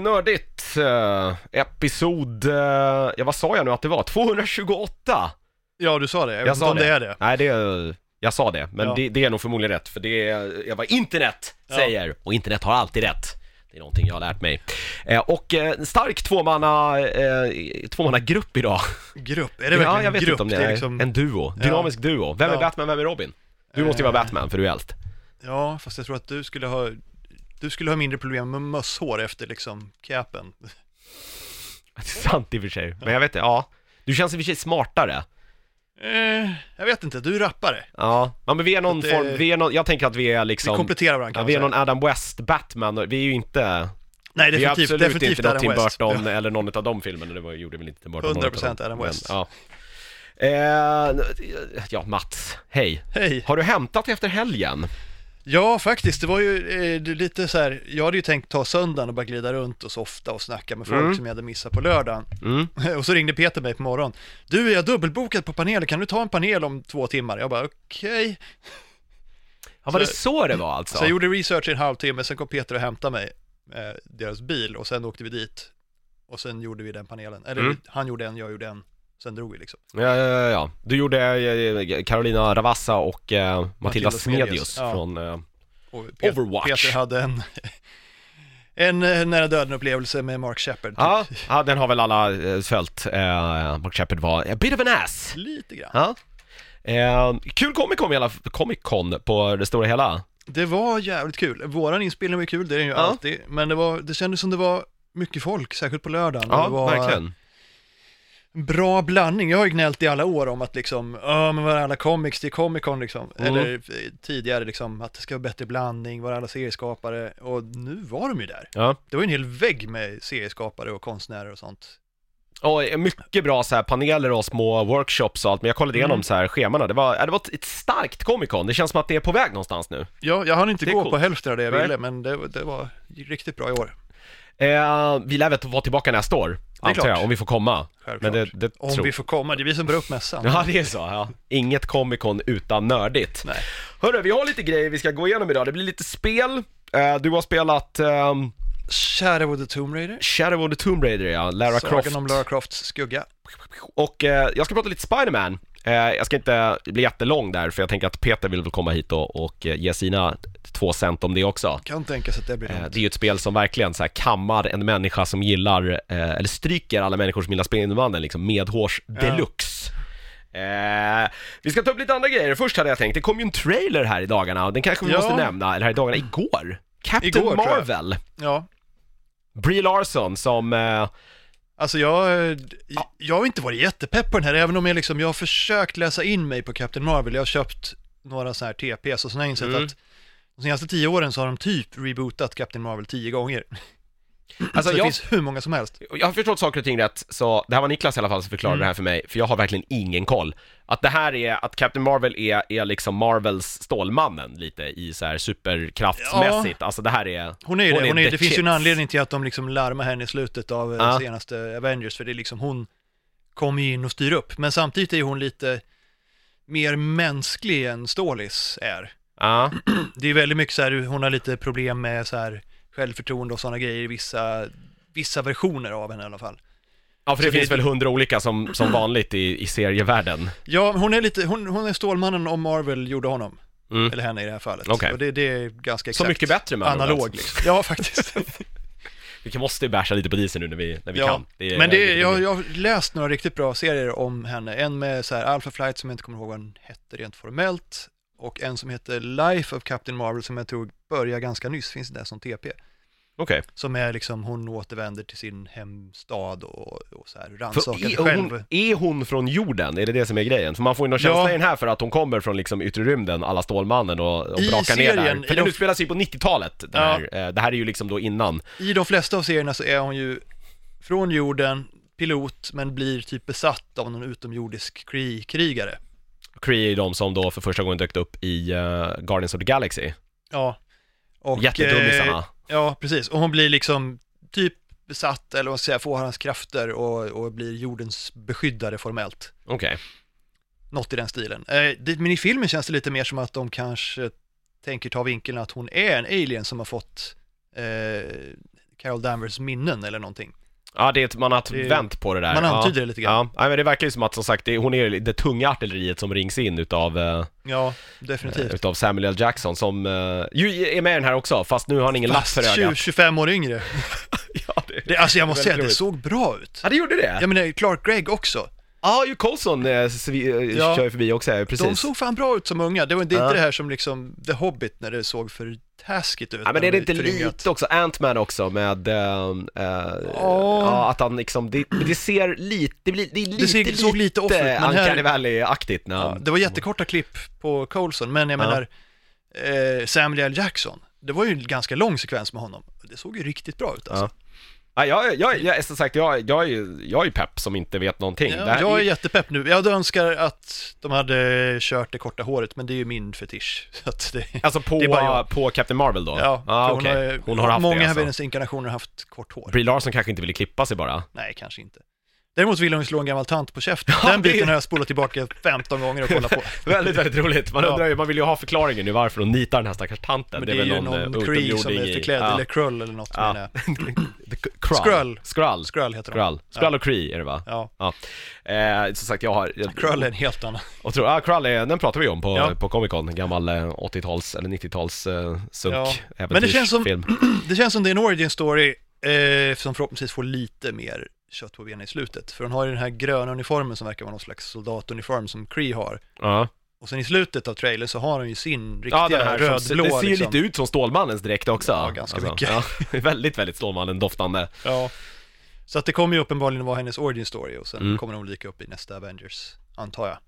Nördigt, eh, episod, eh, ja vad sa jag nu att det var? 228? Ja, du sa det. Jag vet Jag inte sa om det. det är det. Nej, det, jag sa det, men Ja. det, det är nog förmodligen rätt, för det är vad internet Ja. säger, och internet har alltid rätt. Det är någonting jag har lärt mig. Eh, och eh, stark tvåmanna, eh, tvåmannagrupp idag. Grupp, är det ja, verkligen jag vet grupp? inte om det är, liksom... en duo, dynamisk duo. Vem är Ja. Batman, vem är Robin? Du måste ju vara. Batman, för du är äldst. Ja, fast jag tror att du skulle ha... Du skulle ha mindre problem med mösshår efter liksom capen. Det är sant i och för sig, men jag vet inte, ja. Du känns i och för sig smartare. Eh, jag vet inte, du är rappare. Ja, ja men vi är någon det- form, vi är någon, jag tänker att vi är Vi liksom kompletterar varandra Ja, kan vi är någon. Adam West Batman, vi är ju inte, Nej, vi är definitivt, absolut definitivt inte någon Adam Tim West. Burton eller någon av de filmerna, det var, gjorde väl inte Tim Burton? någon 100% utav dem. Adam West. Men, ja. Eh, ja, Mats, hej. Ja. Hej! Har du hämtat efter helgen? Ja, faktiskt, det var ju eh, lite så här, jag hade ju tänkt ta söndagen och bara glida runt och softa och snacka med folk Mm. som jag hade missat på lördagen. Mm. Och så ringde Peter mig på morgonen. Du, jag är dubbelbokad på panelen, kan du ta en panel om två timmar? Jag bara, okej. Ja, var det Så- det var alltså? Så jag gjorde research i en halvtimme, sen kom Peter och hämtade mig med deras bil och sen åkte vi dit. Och sen gjorde vi den panelen. Eller Mm. han gjorde en, jag gjorde en. Sen drog vi liksom. Ja, ja, ja, ja. Du gjorde eh, Carolina Ravassa och eh, Matilda Matilda Smedius Smedius, ja. från eh, Och Pe- Overwatch. Peter hade en, en eh, nära döden-upplevelse med Mark Shepard. typ. Ja, ja, den har väl alla eh, följt. Eh, Mark Shepard var a bit of an ass. Lite grann. Ja. Eh, kul Comic Con, i alla, Comic Con på det stora hela. Det var jävligt kul. Våran inspelning var kul, det är den ju Ja. alltid. Men det, var, det kändes som det var mycket folk, särskilt på lördagen. Ja, var verkligen. Bra blandning. Jag har ju gnällt i alla år om att liksom, ja men var alla comics till Comic Con liksom. Mm. Eller eh, tidigare liksom, att det ska vara bättre blandning, var alla serieskapare. Och nu var de ju där. Ja. Det var ju en hel vägg med serieskapare och konstnärer och sånt. Eh, mycket bra så här paneler och små workshops och allt, men jag kollade igenom Mm. så här schemana. Det var, ja, det var ett, starkt Comic Con. Det känns som att det är på väg någonstans nu. Ja, jag hann inte gå coolt. på hälften av det jag ville, men det, det var riktigt bra i år. Eh, vi lär väl vara tillbaka nästa år, är antar jag, klart. om vi får komma. Självklart. Men det, det Om tror vi får komma, det är vi som drar upp mässan. Ja, det är så. Ja. Inget Comic Con utan nördigt. Nej. Hörru, vi har lite grejer vi ska gå igenom idag. Det blir lite spel. Eh, du har spelat ehm, Shadow of the Tomb Raider. Shadow of the Tomb Raider, ja. Lara Sagan Croft. om Lara Crofts skugga. Och eh, jag ska prata lite Spider-Man. Eh, jag ska inte bli jättelång där, för jag tänker att Peter vill väl komma hit och, och eh, ge sina två cent om det också. Kan tänka sig att det blir Eh, det är ju ett spel som verkligen så här kammar en människa som gillar, eh, eller stryker alla människor som gillar Spindelmannen liksom medhårs deluxe. Eh, vi ska ta upp lite andra grejer. Först hade jag tänkt, det kom ju en trailer här i dagarna, och den kanske vi Ja. måste nämna, eller här i dagarna, igår. Captain Igår. Marvel, Ja, Brie Larson som, eh, alltså jag, eh, jag har inte varit jättepepp på den här, även om jag liksom, jag har försökt läsa in mig på Captain Marvel. Jag har köpt några så här TPs och sen har jag insett Mm. att de senaste tio åren så har de typ rebootat Captain Marvel tio gånger. Alltså så det jag, finns hur många som helst. jag har förstått saker och ting rätt, så det här var Niklas i alla fall som förklarade Mm. det här för mig, för jag har verkligen ingen koll. Att det här är, att Captain Marvel är, är liksom Marvels Stålmannen lite i så här superkraftsmässigt, alltså det här är Hon är ju det, hon är, the det finns ju en anledning till att de liksom larmar henne i slutet av eh, Ja. senaste Avengers, för det är liksom hon kommer ju in och styr upp. Men samtidigt är hon lite mer mänsklig än Stålis är. Ja, Det är väldigt mycket så här, hon har lite problem med så här självförtroende och sådana grejer i vissa, vissa versioner av henne i alla fall. ja för Så det det- finns väl hundra olika som, som vanligt i, i serievärlden. Ja, hon är lite, hon, hon är Stålmannen om Marvel gjorde honom. Mm. Eller henne i det här fallet. Okej. Och det, det är ganska exakt Så mycket bättre med analog alltså. liksom. Ja, faktiskt. Vi måste ju basha lite på diesel nu när vi, när vi ja. kan. är- Men det, är- jag, jag har läst några riktigt bra serier om henne. En med så här Alpha Flight som jag inte kommer ihåg vad den hette rent formellt. Och en som heter Life of Captain Marvel som jag tror börjar ganska nyss, finns det där som TP. Okej. Som är liksom, hon återvänder till sin hemstad och, och så här För rannsakar sig är själv. hon, är hon från jorden? Är det det som är grejen? För man får ju någon känsla Ja. i den här för att hon kommer från liksom yttre rymden, alla Stålmannen och, och I brakar ner där. serien, För i den de- utspelar sig på 90-talet, den Ja. här. Eh, Det här är ju liksom då innan. I de flesta av serierna så är hon ju från jorden, pilot, men blir typ besatt av någon utomjordisk kri- krigare. Kree är ju de som då för första gången dök upp i eh, Guardians of the Galaxy. Ja. Och, Jättedummisarna. Ja, precis. Och hon blir liksom typ besatt, eller vad man ska säga, får hans krafter och, och blir jordens beskyddare formellt. Okej. Något i den stilen. Eh, men i filmen känns det lite mer som att de kanske tänker ta vinkeln att hon är en alien som har fått eh, Carol Danvers minnen eller någonting. Ja, det är ett, man har Det- vänt på det där. man antyder ja. det lite grann. Ja, men det verkar ju som att som sagt, det, hon är det tunga artilleriet som rings in utav, eh, Ja, definitivt. utav Samuel L. Jackson som eh, ju är med i den här också, fast nu har han ingen lapp Fast för 20, ögat. 25 år yngre. Ja, det, Det, alltså jag måste säga, Väldigt det roligt. såg bra ut. ja, det gjorde det? Jag menar, Clark Gregg också. Ja, ju eh, svi, eh, Ja. kör ju förbi också, ja, precis. De såg fan bra ut som unga. Det var det är Ja. inte det här som liksom The Hobbit när det såg för taskigt ut. Ja, men är det de inte föryngat. lite också, Ant-Man också med, eh, eh, Ja. ja, att han liksom, det, det ser lite, det, blir, det är lite, ser- såg lite off ut, men här- Valley-aktigt när Ja, det var jättekorta klipp på Coulson, men jag Ja. menar eh, Samuel L. Jackson. Det var ju en ganska lång sekvens med honom. Det såg ju riktigt bra ut alltså. Ja, jag, jag, jag, som sagt, jag, jag, jag är pepp som inte vet någonting. Ja, här- jag är jättepepp nu. Jag önskar att de hade kört det korta håret, men det är ju min fetisch. Det, Alltså på, på Captain Marvel då? ja, ah, okej. hon, har, hon har haft många det alltså. hennes inkarnationer har haft kort hår. Brie Larson kanske inte ville klippa sig bara. Nej, kanske inte. Däremot vill hon slå en gammal tant på käften. Ja, Den biten har jag spolat tillbaka 15 gånger och kollat på. väldigt, väldigt roligt. Man Ja. undrar ju, man vill ju ha förklaringen nu varför hon nitar den här stackars tanten. Men det är, väl någon, eh, Cree som är förklädd, ja. eller Krull eller något Ja. Skrull. Skrull. Skrull. heter de. Skrull. Skrull och Cree är det va? Ja, Eh, som sagt, jag har... Krull är en helt annan. Och tror, ah, Krull är, den pratar vi om på, Ja. på Comic Con, gammal eh, 80-tals eller 90-tals eh, sunk Ja. Men det känns som-. Det känns som det är en origin story eh, som förhoppningsvis får lite mer kött på benen i slutet. För hon har ju den här gröna uniformen som verkar vara någon slags soldatuniform som Cree har. Ja. Och sen i slutet av trailern så har hon ju sin riktiga Ja, rödblå det ser ju liksom. lite ut som Stålmannens direkt också. Ja, ganska mycket. Ja, väldigt, väldigt Stålmannen-doftande. Ja. Så att det kommer ju uppenbarligen vara hennes origin story och sen Mm. kommer hon dyka upp i nästa Avengers, antar jag.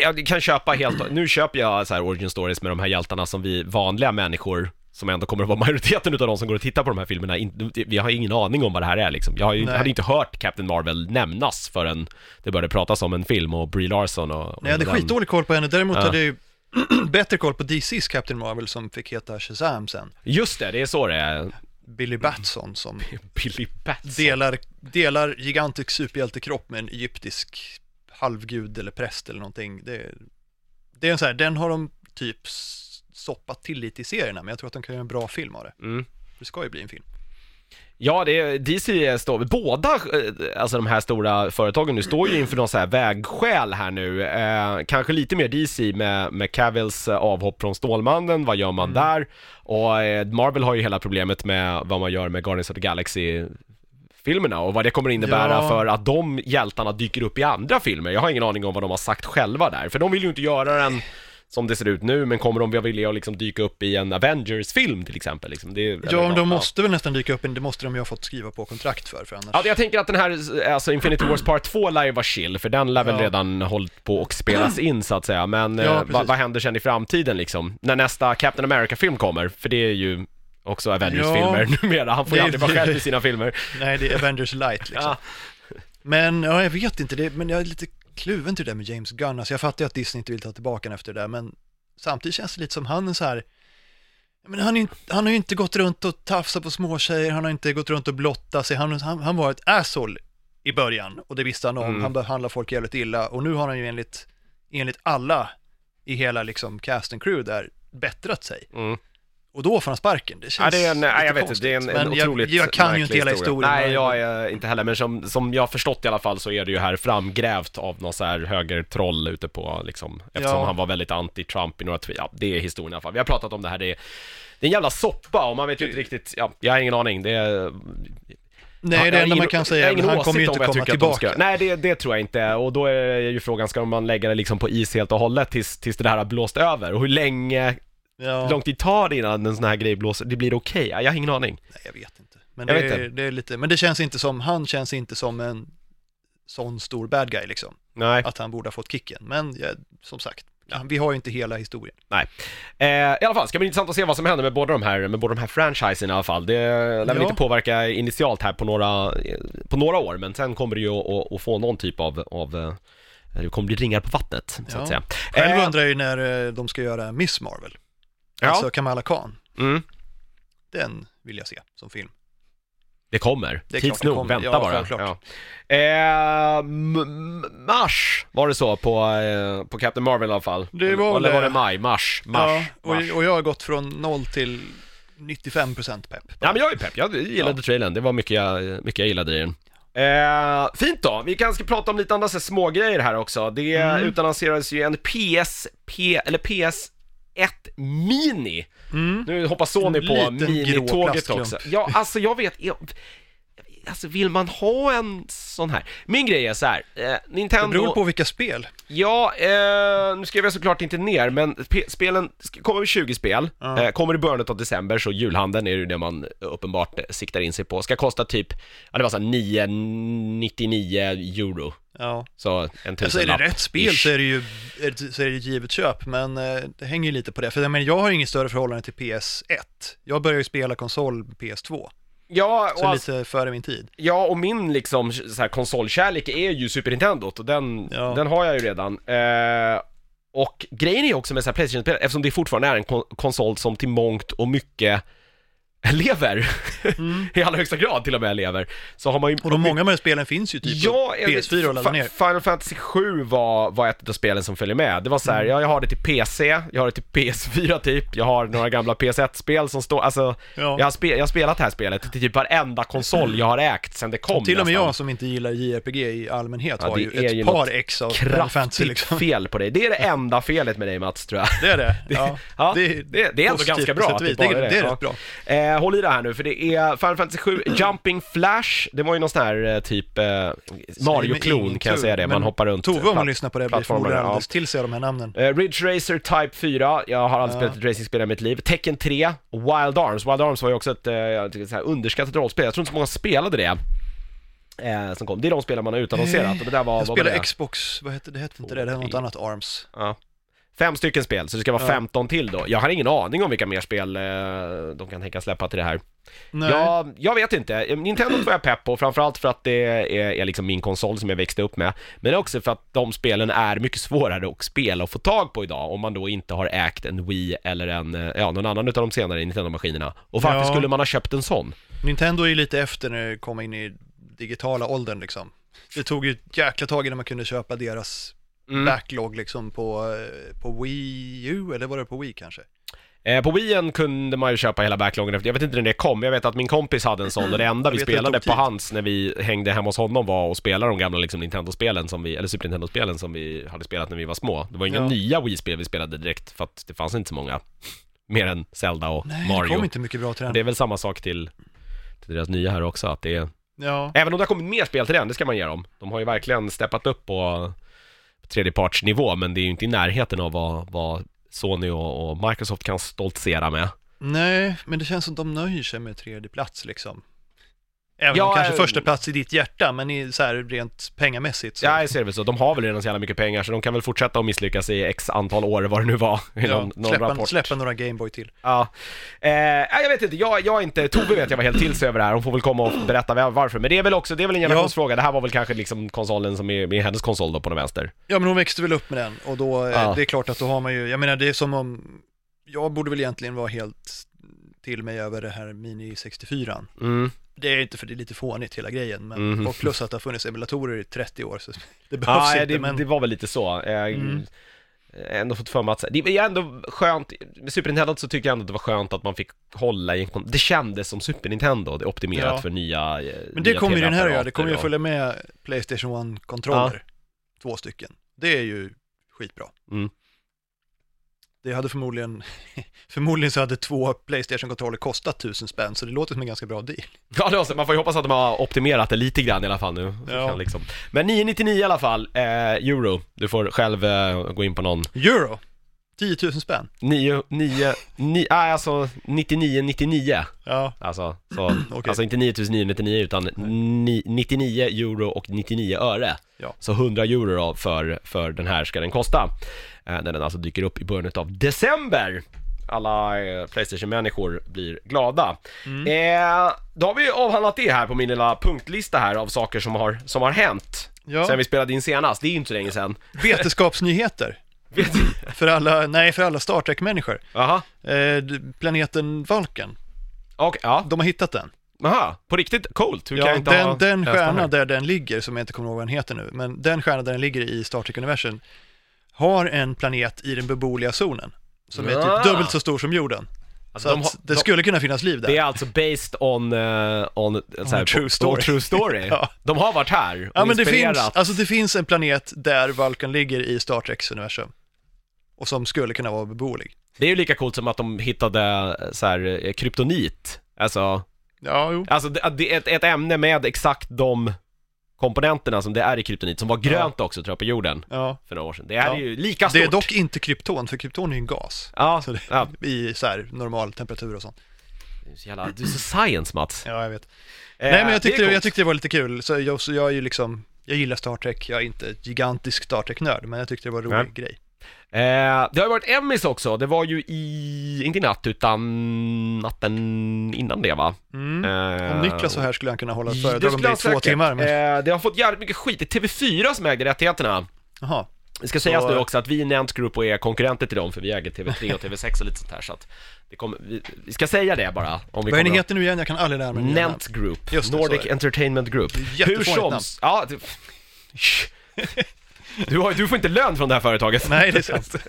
Jag kan köpa helt, nu köper jag så här origin stories med de här hjältarna som vi vanliga människor som ändå kommer att vara majoriteten utav de som går och tittar på de här filmerna, in, vi har ingen aning om vad det här är liksom. Jag ju, hade inte hört Captain Marvel nämnas förrän det började pratas om en film och Brie Larson och... och Nej, jag hade den- skitdålig koll på henne, däremot Ja. hade jag ju bättre koll på DC's Captain Marvel som fick heta Shazam sen. Just det, det är så det är. Billy Batson som Billy Batson. delar, delar gigantisk superhjältekropp med en egyptisk halvgud eller präst eller någonting. Det, det är en så här, den har de typ soppat till lite i serierna, men jag tror att de kan göra en bra film av det. Mm. Det ska ju bli en film. Ja, det är, DC står, båda, eh, alltså de här stora företagen nu står ju inför någon så här vägskäl här nu. Eh, kanske lite mer DC med, med Cavills eh, avhopp från Stålmannen, vad gör man Mm. där? Och eh, Marvel har ju hela problemet med vad man gör med Guardians of the Galaxy filmerna och vad det kommer innebära Ja. för att de hjältarna dyker upp i andra filmer. Jag har ingen aning om vad de har sagt själva där, för de vill ju inte göra den som det ser ut nu, men kommer de vilja liksom dyka upp i en Avengers-film till exempel? Liksom? Det, Ja, de måste väl nästan dyka upp, det måste de ju ha fått skriva på kontrakt för, för annars... Ja, jag tänker att den här, alltså Infinity Wars Part 2 lär ju vara chill, för den lär väl Ja. redan hållit på och spelas in så att säga, men Ja, eh, vad, vad händer sen i framtiden liksom? När nästa Captain America-film kommer, för det är ju också Avengers-filmer numera, han får ju aldrig vara själv i sina filmer. Nej, det är Avengers light liksom. Ja. Men, ja, jag vet inte, det, men jag är lite kluven till det där med James Gunn. Alltså jag fattar ju att Disney inte vill ta tillbaka den efter det där, men samtidigt känns det lite som han är så här, menar, han, inte- han har ju inte gått runt och tafsat på småtjejer, han har inte gått runt och blottat sig, han, han, han var ett asshole i början och det visste han om, Mm. han behandlar folk jävligt illa och nu har han ju enligt, enligt alla i hela liksom cast and crew där bättrat sig. Mm. Och då får han sparken, det Ja, känns det är en, nej, jag vet inte, det är en, en Men otroligt jag, jag kan ju inte hela historien. Nej, jag är inte heller, men som, som jag har förstått i alla fall så är det ju här framgrävt av någon så här högertroll ute på liksom, eftersom Ja. han var väldigt anti-Trump i några tweets, ja, det är historien i alla fall. Vi har pratat om det här, det är, det är en jävla soppa och man vet ju inte riktigt, ja, jag har ingen aning, det är Nej, Jag det enda man kan säga är att han kommer ju inte komma tillbaka. Ska. Nej, det, det tror jag inte. Och då är ju frågan, ska man lägga det liksom på is helt och hållet tills, tills det här har blåst över? Och hur länge, Ja, hur lång tid tar det innan en sån här grej blåser? Det blir okej? Jag har ingen aning. nej, jag vet inte. Men det, är, det är lite, men det känns inte som, han känns inte som en sån stor bad guy liksom. Nej. Att han borde ha fått kicken. Men ja, som sagt, vi har ju inte hela historien. Eh, I alla fall, ska bli intressant att se vad som händer med båda de här, med båda de här franchisen i alla fall. Det lär väl Ja. inte påverka initialt här på några, på några år, men sen kommer det ju att, att, få någon typ av, av eh, det kommer bli ringar på vattnet, så Ja. att säga. Själv Eh, undrar jag ju när eh, de ska göra Miss Marvel. Ja. Alltså Kamala Khan. mm, Den vill jag se som film. det kommer. Det Tids nog, vänta Ja, bara. Ja. Eh, mars var det så på, eh, på Captain Marvel i alla fall. Det var Eller det. var det maj? Mars? Mars? ja, och, mars. och jag har gått från noll till 95% pepp. Ja, men jag är pepp. Jag gillade Ja. trailern. Det var mycket jag, mycket jag gillade i den. Eh, fint då, vi kanske ska prata om lite andra så här också. Det Mm. utannonserades ju en PSP, eller PS1 Mini. Mm. Nu hoppar Sony En på minitåget också. Ja, alltså jag vet, jag, alltså vill man ha en sån här? Min grej är så här, eh, Nintendo... Det beror på vilka spel. Ja, eh, nu skrev jag såklart inte ner, men spelen, kommer med 20 spel, Ja. eh, kommer i början av december, så julhandeln är ju det man uppenbart eh, siktar in sig på. Ska kosta typ, ja det var såhär 9,99 euro. Ja. Så en Alltså är tusenlapp. det rätt spel ish. så är det ju så är det ett givet köp, men eh, det hänger ju lite på det. För jag, menar, jag har inget större förhållande till PS1. Jag började ju spela konsol på PS2, Ja, så och alltså, lite före min tid. ja, och min liksom så här, konsolkärlek är ju Super Nintendo och den, Ja. den har jag ju redan. Eh, och grejen är ju också med så här Playstation-spel, eftersom det fortfarande är en kon- konsol som till mångt och mycket lever, i allra högsta grad till och med lever, så har man ju... Och de många av de spelen finns ju typ Ja, på jag vet, PS4 och ladda ner. Final Fantasy 7 var, var ett av spelen som följer med. Det var så Mm. här, ja, jag har det till PC, jag har det till PS4 typ, jag har några gamla PS1-spel som står, alltså, Ja. jag, har spe, jag har spelat det här spelet till typ varenda konsol jag har ägt sen det kom Till och med nästan. jag som inte gillar JRPG i allmänhet Ja, har det ju ett ju par ex av Final Fantasy liksom. fel på dig. Det är det enda felet med dig Mats, tror jag. Det är det. Ja, Ja, det, det, är ändå ganska bra och Det, är- det är rätt bra. Eh, håll i det här nu, för det är Final Fantasy 7 Jumping Flash, det var ju någon sån här eh, typ eh, Mario-klon kan jag säga det, man hoppar runt Tove om hon lyssnar på det blir förmodligen alldeles till sig av de här namnen. Eh, Ridge Racer Type 4, jag har aldrig Ja. spelat ett racingspel i mitt liv. Tekken 3, och Wild Arms. Wild Arms var ju också ett eh, underskattat rollspel, jag tror inte så många spelade det. Eh, som kom. Det är de spelen man har utannonserat och det där var, Jag var det? Xbox, vad hette det? hette inte det? Det är något annat ARMS. Ja. Fem stycken spel, så det ska vara Ja. 15 till då. Jag har ingen aning om vilka mer spel eh, de kan tänka släppa till det här. Nej. Ja, jag vet inte. Nintendo var jag pepp på, framförallt för att det är, är liksom min konsol som jag växte upp med. Men också för att de spelen är mycket svårare att spela och få tag på idag om man då inte har ägt en Wii eller en, eh, ja, någon annan utav de senare Nintendo-maskinerna. Och varför Ja. skulle man ha köpt en sån? Nintendo är ju lite efter när det kom in i digitala åldern liksom. Det tog ju ett jäkla tag innan man kunde köpa deras Mm. backlog liksom på, eh, på Wii U, eller var det på Wii kanske? Eh, på Wien kunde man ju köpa hela backloggen efter, jag vet inte när det kom, jag vet att min kompis hade en sån och det enda vi spelade på hans när vi hängde hemma hos honom var att spela de gamla liksom Nintendo-spelen som vi, eller Super Nintendo-spelen som vi hade spelat när vi var små. Det var inga Ja. nya Wii-spel vi spelade direkt för att det fanns inte så många. Mer än Zelda och Nej, Mario. det kom inte mycket bra till den. det är väl samma sak till, till deras nya här också, att det är... Ja, Även om det har kommit mer spel till den, det ska man ge dem. De har ju verkligen steppat upp på tredjepartsnivå, men det är ju inte i närheten av vad, vad Sony och, och Microsoft kan stoltsera med. nej, men det känns som de nöjer sig med tredje plats liksom. Även Ja, om kanske eh, första plats i ditt hjärta, men i, så här rent pengamässigt så. Ja, jag ser det väl så. De har väl redan så jävla mycket pengar, så de kan väl fortsätta att misslyckas i x antal år, vad det nu var, i Ja, någon, någon släppa, rapport. släppa några Gameboy till. Ja. Eh, ja, jag vet inte, jag, jag är inte, Tove vet jag var helt till sig över det här, hon får väl komma och berätta var- varför. Men det är väl också, det är väl en generationsfråga, det här var väl kanske liksom konsolen som är, är hennes konsol då på den vänster. Ja, men hon växte väl upp med den och då, eh, Ja. det är klart att då har man ju, jag menar det är som om, jag borde väl egentligen vara helt till mig över det här Mini 64. Mm. Det är inte för det är lite fånigt hela grejen, men, Mhm. och plus att det har funnits emulatorer i 30 år, så det behövs Ja, inte, det, men det var väl lite så. Jag Mm. ändå fått för mig att, det är ändå skönt, med Super Nintendo så tycker jag ändå att det var skönt att man fick hålla i en Det kändes som Super Nintendo, det är optimerat Ja. för nya eh, Men det kommer ju den här att göra, det kommer ju följa med Playstation 1-kontroller. Två stycken. Det är ju skitbra. Mm. Det hade förmodligen, förmodligen så hade två Playstation-kontroller kostat tusen spänn, så det låter som en ganska bra deal. Ja, det var så, man får ju hoppas att de har optimerat det lite grann i alla fall nu. Ja. liksom. Men 999 i alla fall, eh, euro. Du får själv eh, gå in på någon. Euro, 10 000 spänn. 9, 9, 9, nej alltså 9999. Ja, Alltså, så, Okej. alltså inte 9999 utan ni, 99 euro och 99 öre. Ja. Så 100 euro då för, för den här ska den kosta. Eh, när den alltså dyker upp i början av december. Alla eh, Playstation-människor blir glada. Mm. Eh, då har vi avhandlat det här på min lilla punktlista här av saker som har, som har hänt ja. sen vi spelade in senast. Det är ju inte så länge sedan. vetenskapsnyheter. För alla, nej för alla Star Trek-människor. Jaha, Eh, planeten Vulcan, okej, ja. de har hittat den. Aha, på riktigt coolt. Hur kan jag Ja, inte den, ha den stjärna där den ligger, som jag inte kommer ihåg vad den heter nu, men den stjärna där den ligger i Star Trek-universum har en planet i den beboeliga zonen, som är Ah. typ dubbelt så stor som jorden. Alltså, så de att det de- skulle kunna finnas liv där. Det är alltså based on, eh, on, så här, true on story. true story. Ja. De har varit här och Ja men det finns, inspirerat. alltså det finns en planet där Vulcan ligger i Star Treks universum. Och som skulle kunna vara beboelig. Det är ju lika coolt som att de hittade eh, så här eh, kryptonit. Alltså, Ja, jo. alltså det, det är ett, ett ämne med exakt de komponenterna som det är i kryptonit, som var grönt också tror jag på jorden Ja. för några år sedan. Det här Ja. är ju lika stort. Det är dock inte krypton, för krypton är ju en gas. Ja, Så det, ja. I så här normal temperatur och sånt. Du är så jävla, du är så science Mats. Ja, jag vet. Eh, Nej, men jag det är tyckte, coolt. jag tyckte det var lite kul. Så jag, så jag är ju liksom, jag gillar Star Trek, jag är inte gigantisk Star Trek-nörd, men jag tyckte det var en rolig grej. Eh, det har ju varit Emmys också, det var ju i, inte i natt utan natten innan det va? Mm. Eh, Om Niklas var här skulle han kunna hålla ett det föredrag om det i två timmar. Men... Eh, det har fått jävligt mycket skit, det är TV4 som ägde rättigheterna. Jaha. Det ska sägas Så- nu också att vi i Nent Group och är konkurrenter till dem, för vi äger TV3 och TV6 och lite sånt här så att det kommer, vi, vi ska säga det bara. Om vi Vad är ni heter nu igen? Jag kan aldrig lära mig. Nent Group, Just Nordic. Entertainment Group. Hur som, ja, det, du, har, du får inte lön från det här företaget. Nej, det är sant.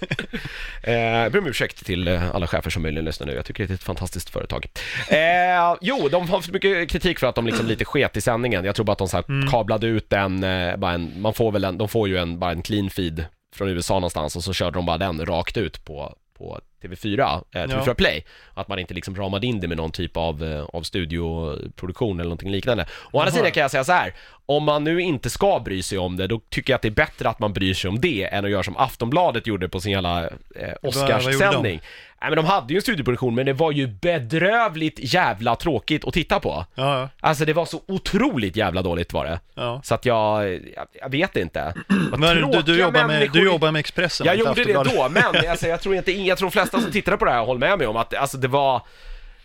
Eh, jag ber om ursäkt till eh, alla chefer som möjligen lyssnar nu, jag tycker det är ett fantastiskt företag. Eh, jo, de har fått mycket kritik för att de liksom lite sket i sändningen. Jag tror bara att de så Mm. kablade ut en, eh, bara en, man får väl en, de får ju en, bara en clean feed från USA någonstans och så körde de bara den rakt ut på, på TV4, eh, TV4 Ja. Play. Att man inte liksom ramade in det med någon typ av, eh, av studioproduktion eller någonting liknande. Å andra sidan kan jag säga så här. om man nu inte ska bry sig om det, då tycker jag att det är bättre att man bryr sig om det än att göra som Aftonbladet gjorde på sin jävla eh? Oscarssändning. Nej men de hade ju en studioproduktion, men det var ju bedrövligt jävla tråkigt att titta på. Ja, ja. Alltså det var så otroligt jävla dåligt var det. ja. Så att jag, jag, jag vet inte. Vad Men du, du, jobbar med, du jobbar med Expressen. jag gjorde det då, men alltså, jag, tror inte, jag tror de flesta som tittade på det här håller med mig om att alltså, det var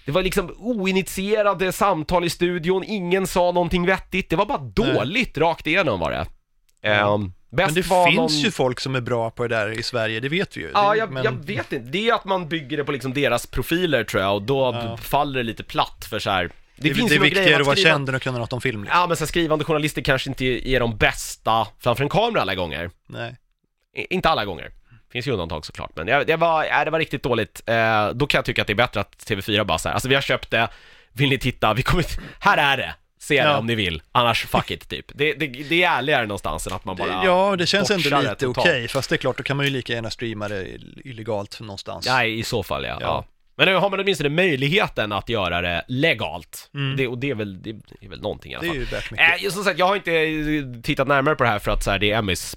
det var liksom oinitierade samtal i studion, ingen sa någonting vettigt, det var bara dåligt rakt igenom var det. Um, Men det finns någon... ju folk som är bra på det där i Sverige, det vet vi ju. Ja, Det- jag, men... jag vet inte. Det är att man bygger det på liksom deras profiler tror jag och då Ja. faller det lite platt för så här. Det, Det, finns det är viktigare att vara skriva- känd än att kunna något om film. Liksom. Ja men så här, skrivande journalister kanske inte är de bästa framför en kamera alla gånger. Nej. I- Inte alla gånger. Finns ju undantag såklart, men det, det, var, ja, det var riktigt dåligt. Eh, då kan jag tycka att det är bättre att TV4 bara så här, alltså vi har köpt det, vill ni titta, vi kommer, här är det, se det Ja. om ni vill, annars fuck it typ. Det, det, det är ärligare någonstans än att man bara ja, det känns ändå lite okej, totalt. fast det är klart, då kan man ju lika gärna streama det illegalt någonstans. Nej, i så fall ja. ja. Ja. Men nu har man åtminstone möjligheten att göra det legalt. Mm. Det, och det är väl, det är väl någonting i alla Det är fall. ju värt mycket. Eh, som sagt, jag har inte tittat närmare på det här för att så här, det är Emmys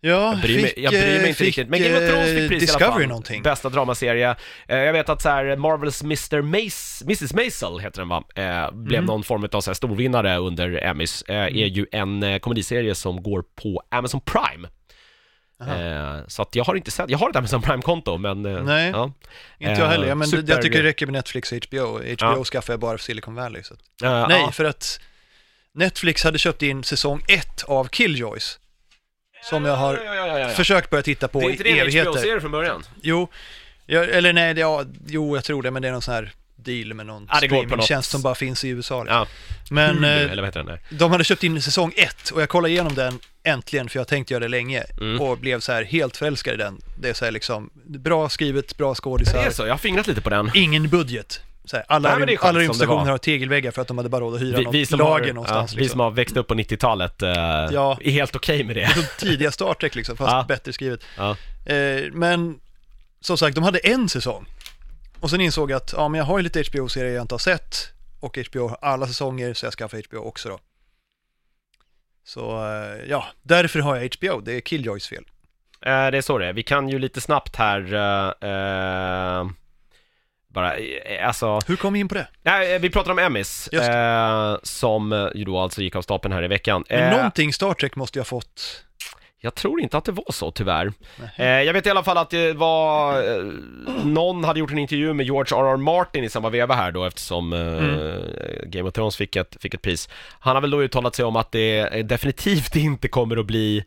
Ja, Jag bryr, mig, jag bryr mig eh, inte riktigt, men Game of Thrones fick eh, pris i Discovery alla fall. någonting. Bästa dramaserie. Eh, jag vet att så här, Marvels Mr. Mace, Mrs. Maisel heter den va, blev Mm. någon form av så här, storvinnare under Emmys. Är ju en komediserie som går på Amazon Prime. Aha. Så att jag har inte sett, jag har ett Amazon Prime-konto men... Nej. Ja. Inte jag heller, men super- jag tycker det räcker med Netflix och HBO. HBO Ja. skaffar jag bara för Silicon Valley. Så. Eh, Nej, ja. för att Netflix hade köpt in säsong ett av Killjoys. Som jag har Ja, ja, ja, försökt börja titta på Det är i inte det en evigheter. HBO-serie från början? Jo, jag, eller nej, det, ja, jo, jag tror det, men det är någon sån här deal med någon det något- streamingtjänst som bara finns i USA. liksom. Ja, Men Hulu, eh, eller vad heter den de hade köpt in säsong ett och jag kollade igenom den äntligen, för jag tänkte göra det länge Mm. och blev så här helt förälskad i den. Det är så här liksom, bra skrivet, bra Det skådisar, är så, jag har fingrat lite på den. ingen budget. Här, alla, Nej, skönt alla rymdstationer har tegelväggar för att de hade bara råd att hyra Vi, något vi, som lager har, någonstans. ja, vi liksom. som har växt upp på 90-talet eh, Ja. är helt okej med det. Tidiga Star Trek liksom, fast Ja. bättre skrivet. Ja. Eh, men som sagt, de hade en säsong. Och sen insåg jag att ja, men jag har ju lite HBO-serier jag inte har sett och HBO har alla säsonger så jag skaffar HBO också då. Så eh, ja, därför har jag HBO. Det är Killjoys fel. Eh, det är så det är. Vi kan ju lite snabbt här eh, bara, eh, alltså, Hur kom vi in på det? nej, eh, vi pratar om Emmys, eh, som eh, ju då alltså gick av stapeln här i veckan. Men Eh, någonting Star Trek måste jag ha fått. Jag tror inte att det var så tyvärr. Eh, jag vet i alla fall att det var, eh, någon hade gjort en intervju med George R.R. Martin i samma veva här då eftersom eh, Mm. Game of Thrones fick ett, fick ett pris. Han har väl då uttalat sig om att det definitivt inte kommer att bli,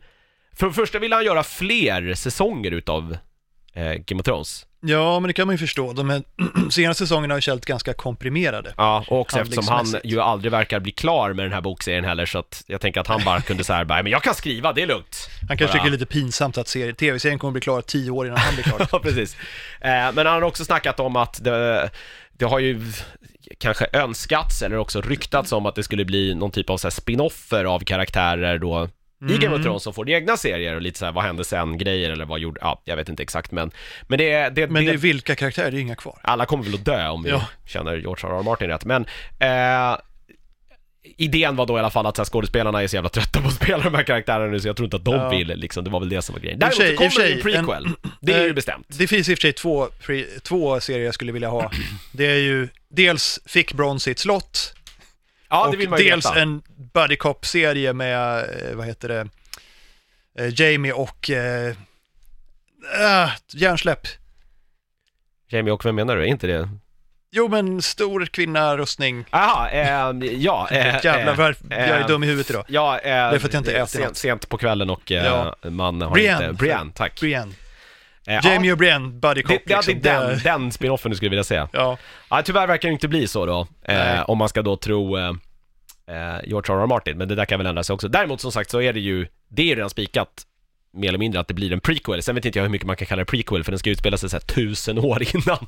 för det första vill han göra fler säsonger utav Game of Thrones. Ja, men det kan man ju förstå. De här senaste säsongerna har ju känts ganska komprimerade. Ja, och också eftersom han ju aldrig verkar bli klar med den här bokserien heller, så att jag tänker att han bara kunde säga bara, men jag kan skriva, det är lugnt. Han kanske tycker det är lite pinsamt att serie- tv-serien kommer bli klar tio år innan han blir klar. Ja, precis. Eh, men han har också snackat om att det, det har ju kanske önskats eller också ryktats om att det skulle bli någon typ av så här spin-offer av karaktärer då i Game of Thrones som får egna serier och lite så här, vad hände sen-grejer eller vad gjorde, ja, jag vet inte exakt men, men det, det, Men det är vilka karaktärer? Det är inga kvar. alla kommer väl att dö om vi Ja. känner George R. R. Martin rätt, men eh, Idén var då i alla fall att så här, skådespelarna är så jävla trötta på att spela de här karaktärerna nu så jag tror inte att de Ja. vill liksom, det var väl det som var grejen. Däremot så kommer det en prequel, det är ju eh, bestämt. Det finns i och för sig två, två serier jag skulle vilja ha. Det är ju dels Fick Bron sitt slott Ja, det och vill man ju dels veta. en Buddy Cop-serie med, eh, vad heter det, eh, Jamie och eh, äh, hjärnsläpp. Jamie och vem menar du? Är inte det? Jo men stor kvinna, rustning. Jaha, eh, ja. Eh, Jävlar eh, vad jag är eh, dum i huvudet idag. Ja, eh, är för att jag inte äter sent, något. sent på kvällen och eh, Ja. man har Brienne. inte... Brienne, tack. Brienne. Eh, Jamie och Brienne, Buddy ja, Cop det, ja, det liksom. är den, Det- den spin-offen du skulle vilja säga. Ja, Ja, tyvärr verkar det inte bli så då, eh, om man ska då tro eh, eh, George R. R. Martin, men det där kan väl ändra sig också. Däremot som sagt så är det ju, det är ju redan spikat mer eller mindre att det blir en prequel. Sen vet inte jag hur mycket man kan kalla det prequel, för den ska utspela sig så här tusen år innan,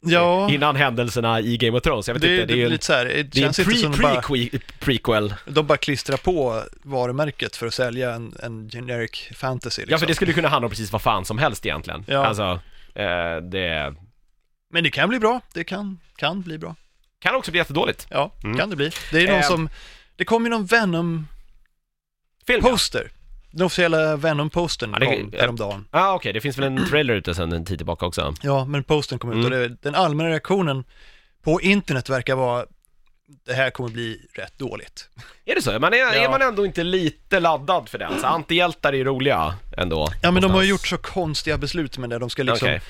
ja innan händelserna i Game of Thrones. Jag vet det, inte, är det är ju lite så här, det det är en känns som de bara, pre-prequel. de bara klistrar på varumärket för att sälja en, en generic fantasy. Liksom. Ja, för det skulle kunna handla om precis vad fan som helst egentligen. Ja. Alltså, eh, det Men det kan bli bra, det kan, kan bli bra. kan också bli jättedåligt. Ja, Mm. kan det bli. Det är någon Eh. som, det kom ju någon. Venom-poster. Den officiella Venom-postern Ja, det- kom häromdagen. Ah, okej, det finns väl en trailer ute sedan en tid tillbaka också. Ja, men postern kom ut Mm. och det, den allmänna reaktionen på internet verkar vara det här kommer bli rätt dåligt. Är det så? Man är, Ja. är man ändå inte lite laddad för den? Så antihjältar är ju roliga ändå. Ja, men de har ju gjort så konstiga beslut med det. De ska liksom Okej.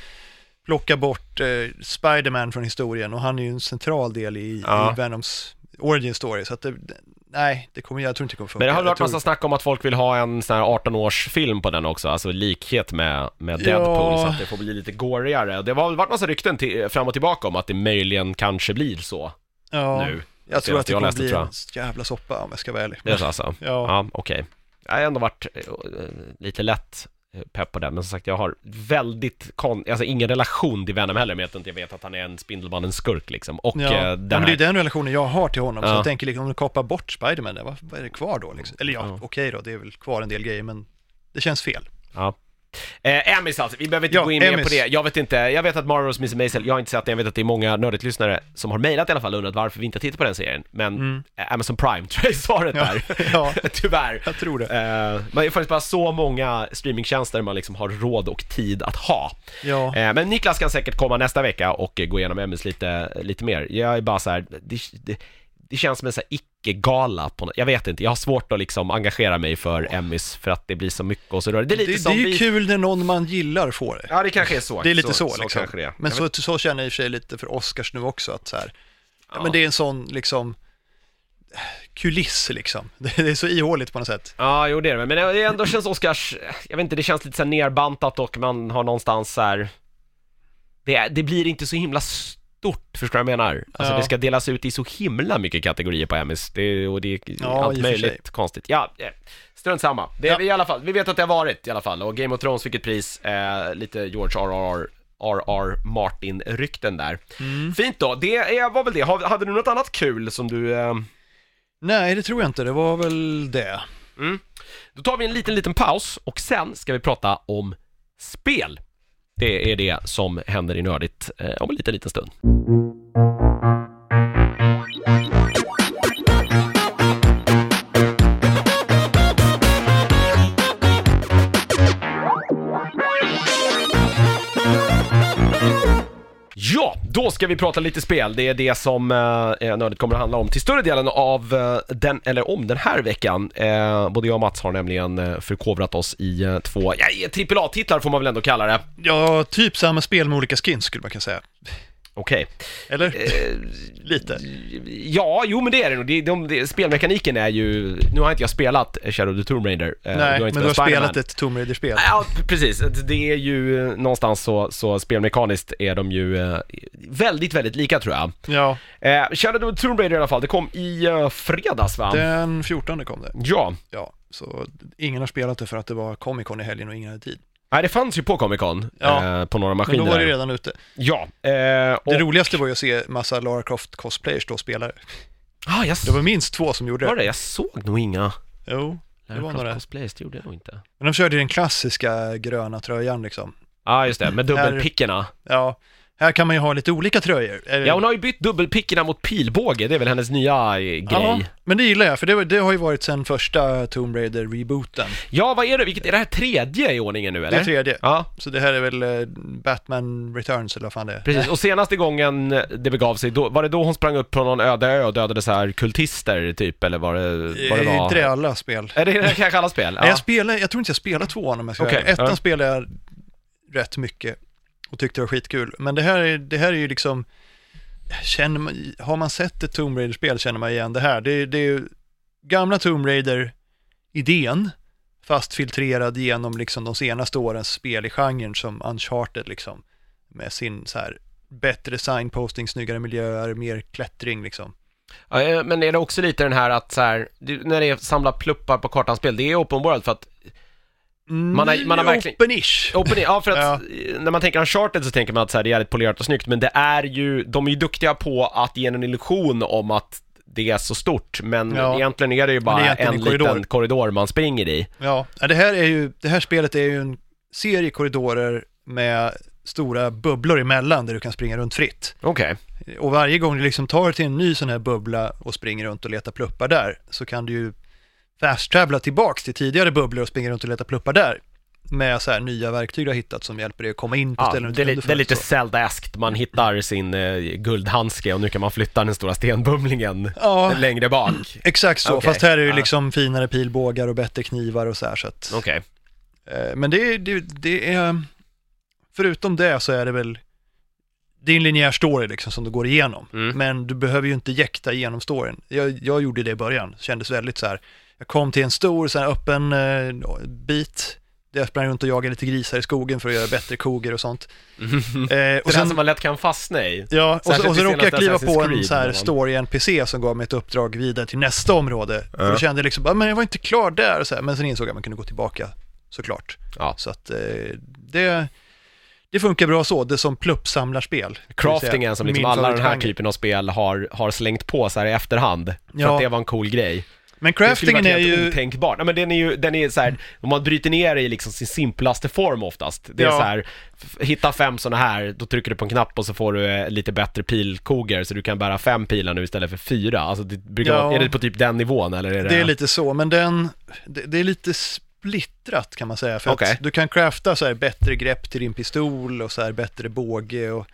plocka bort eh, Spider-Man från historien och han är ju en central del i, Ja. i Venoms origin story. Så att det, nej, det kommer, jag tror inte det kommer funka. Men det har varit tror- massa snack om att folk vill ha en sån här 18-års film på den också, alltså likhet med, med Ja. Deadpool, så att det får bli lite gårigare. Det har väl varit massa rykten till, fram och tillbaka om att det möjligen kanske blir så ja, nu. Jag tror att det kommer läste, bli en jävla soppa om jag ska vara ärlig. Det är så alltså? Ja. Ja, okej. Jag har ändå varit eh, lite lätt pepp på den, men som sagt jag har väldigt kon- alltså ingen relation till Venom heller, med att jag vet att han är en Spindelmannen en skurk liksom. Och Ja, eh, ja, den men det här... är den relationen jag har till honom, så Ja. jag tänker liksom om du koppar bort Spiderman, vad, vad är det kvar då liksom? Eller ja, Ja. okej då, det är väl kvar en del grejer, men det känns fel. Ja. Eh, Emmys alltså, vi behöver inte Ja, gå in mer Emmys. på det. Jag vet inte, jag vet att Marvelous Miss Maisel, jag har inte sett den, jag vet att det är många nördigt-lyssnare som har mejlat i alla fall och undrat varför vi inte tittar på den serien. Men Mm. eh, Amazon Prime tror jag är svaret Ja, där. ja, Tyvärr. jag tror det. Eh, men det finns bara så många streamingtjänster man liksom har råd och tid att ha. Ja, Eh, men Niklas kan säkert komma nästa vecka och gå igenom Emmys lite, lite mer. Jag är bara så här, det, det, det känns som en så här icke-gala på något, jag vet inte, jag har svårt att liksom engagera mig för Emmys för att det blir så mycket och så rör det. är det, lite det som är ju vi... kul när någon man gillar får det. Ja, det kanske är så. Det är lite så, så liksom. det är. Men Jag så, så känner jag i och för sig lite för Oscars nu också, att så här, ja. Ja. men det är en sån liksom kuliss liksom. Det är så ihåligt på något sätt. Ja, jo det är det, men det ändå känns Oscars, jag vet inte, det känns lite så nerbantat och man har någonstans så här. Det, det blir inte så himla stort, förstår du vad jag menar? Alltså Ja. det ska delas ut i så himla mycket kategorier på Emmys, det, och det är Ja, allt möjligt konstigt. Ja, eh, strunt samma. Det, Ja. i alla fall, vi vet att det har varit i alla fall, och Game of Thrones fick ett pris, eh, lite George R.R. R.R. Martin-rykten där. Mm. Fint då, det är, var väl det. Hade du något annat kul som du... Eh, Nej, det tror jag inte. Det var väl det. Mm. Då tar vi en liten, liten paus och sen ska vi prata om spel. Det är det som händer i Nördigt eh, om en liten, liten stund. Då ska vi prata lite spel. Det är det som eh, Nördigt kommer att handla om till större delen av eh, den, eller om den här veckan. Eh, både jag och Mats har nämligen eh, förkovrat oss i eh, två, ja, AAA-titlar får man väl ändå kalla det. Ja, typ samma spel med olika skins skulle man kunna säga. Okej. Eller? Eh, Lite. Ja, jo men det är det nog. Det, de, det, spelmekaniken är ju... Nu har inte jag spelat Shadow of the Tomb Raider. eh, Nej, har men inte du har spelat ett Tomb Raider-spel. Ja, precis. Det är ju någonstans så, så spelmekaniskt är de ju eh, väldigt, väldigt lika tror jag. Ja, Eh, Shadow of the Tomb Raider i alla fall, det kom i eh, fredags va? den 14 kom det. Ja. Ja, så ingen har spelat det för att det var Comic Con i helgen och ingen hade tid. Nej, det fanns ju på Comic Con, Ja. eh, på några Men maskiner då var det där. redan ute. Ja. Eh, och... Det roligaste var ju att se massa Lara Croft cosplayers då spela det. Ah, jag Det var minst två som gjorde var det. det? Jag såg nog inga Jo, det var några. Cosplays, det gjorde jag nog inte. Men de körde den klassiska gröna tröjan liksom. Ja, ah, just det, med dubbelpickorna. Ja, här kan man ju ha lite olika tröjor. Eller- Ja, hon har ju bytt dubbelpickorna mot pilbåge, det är väl hennes nya eh, grej. Ja, men det gillar jag, för det, det har ju varit sen första Tomb Raider-rebooten. Ja, vad är det? Vilket, är det här tredje i ordningen nu eller? Det är tredje. Ja, Så det här är väl eh, Batman Returns eller vad fan det är. precis. Och senaste gången det begav sig, då, var det då hon sprang upp på någon öde ö och dödade så här kultister typ, eller var det, vad det Eh, var? Inte det alla spel. Är det det kanske alla spel? Nej, jag, spelar, jag tror inte jag spelar tvåan om jag ska okay, Ettan ja. spelade jag rätt mycket och tyckte det var skitkul. Men det här är, det här är ju liksom, känner man, har man sett ett Tomb Raider-spel känner man igen det här. Det, det är ju gamla Tomb Raider-idén, fast filtrerad genom liksom de senaste årens spel i genren som Uncharted liksom. Med sin så här bättre signposting, snyggare miljöer, mer klättring liksom. Ja, eh, men är det också lite den här att så här, när det är samla pluppar på kartan-spel, det är open world för att man har- man har verkligen- Open-ish. Open, ja, för att Ja. eh, när man tänker Uncharted så tänker man att så här, det är jävligt polerat och snyggt, men det är ju, de är ju duktiga på att ge en illusion om att det är så stort, men Ja. egentligen är det ju bara det en en korridor. liten korridor man springer i. Ja, ja, det här är ju, det här spelet är ju en serie korridorer med stora bubblor emellan där du kan springa runt fritt. Okej. Och varje gång du liksom tar dig till en ny sån här bubbla och springer runt och letar pluppar där så kan du ju fast-travela tillbaks till tidigare bubblor och springa runt och leta pluppar där. Med så här nya verktyg du har hittat som hjälper dig att komma in på Ja, ställen du det, li- det är lite. Zelda-eskt, man hittar sin eh, guldhandske och nu kan man flytta den stora stenbumlingen Ja, längre bak. exakt så. Okej, Fast här är det liksom finare pilbågar och bättre knivar och så här. Så att, Okej. Eh, Men det, det, det är, förutom det så är det väl, det är en linjär story liksom som du går igenom. Mm. Men du behöver ju inte jäkta igenom storyn. Jag, jag gjorde det i början, kändes väldigt så här, jag kom till en stor så här öppen eh, bit, där jag sprang runt och jagade lite grisar i skogen för att göra bättre koger och sånt. Eh, Det och den sen, som man lätt kan fastna i. ja, och, så, och så råkade jag kliva på en så här story-NPC som gav mig ett uppdrag vidare till nästa område. Och Ja. då kände jag liksom, bara, men jag var inte klar där, så här. men sen insåg jag att man kunde gå tillbaka såklart. Ja. Så att eh, det, det funkar bra så, det är som pluppsamlarspel. Craftingen som liksom alla den här typen av spel har, har slängt på så här i efterhand. För Ja. att det var en cool grej. Men craftingen är ju, otänkbart. Nej, men den är ju, den är så här, om man bryter ner det i liksom sin simplaste form oftast. Det är Ja. så här, hitta fem sådana här, då trycker du på en knapp och så får du eh, lite bättre pilkoger så du kan bära fem pilar nu istället för fyra. Alltså det brukar Ja. vara, är det på typ den nivån eller är det? det är lite så, men den, det, det är lite splittrat kan man säga. För Okej. att du kan crafta så här bättre grepp till din pistol och så här bättre båge och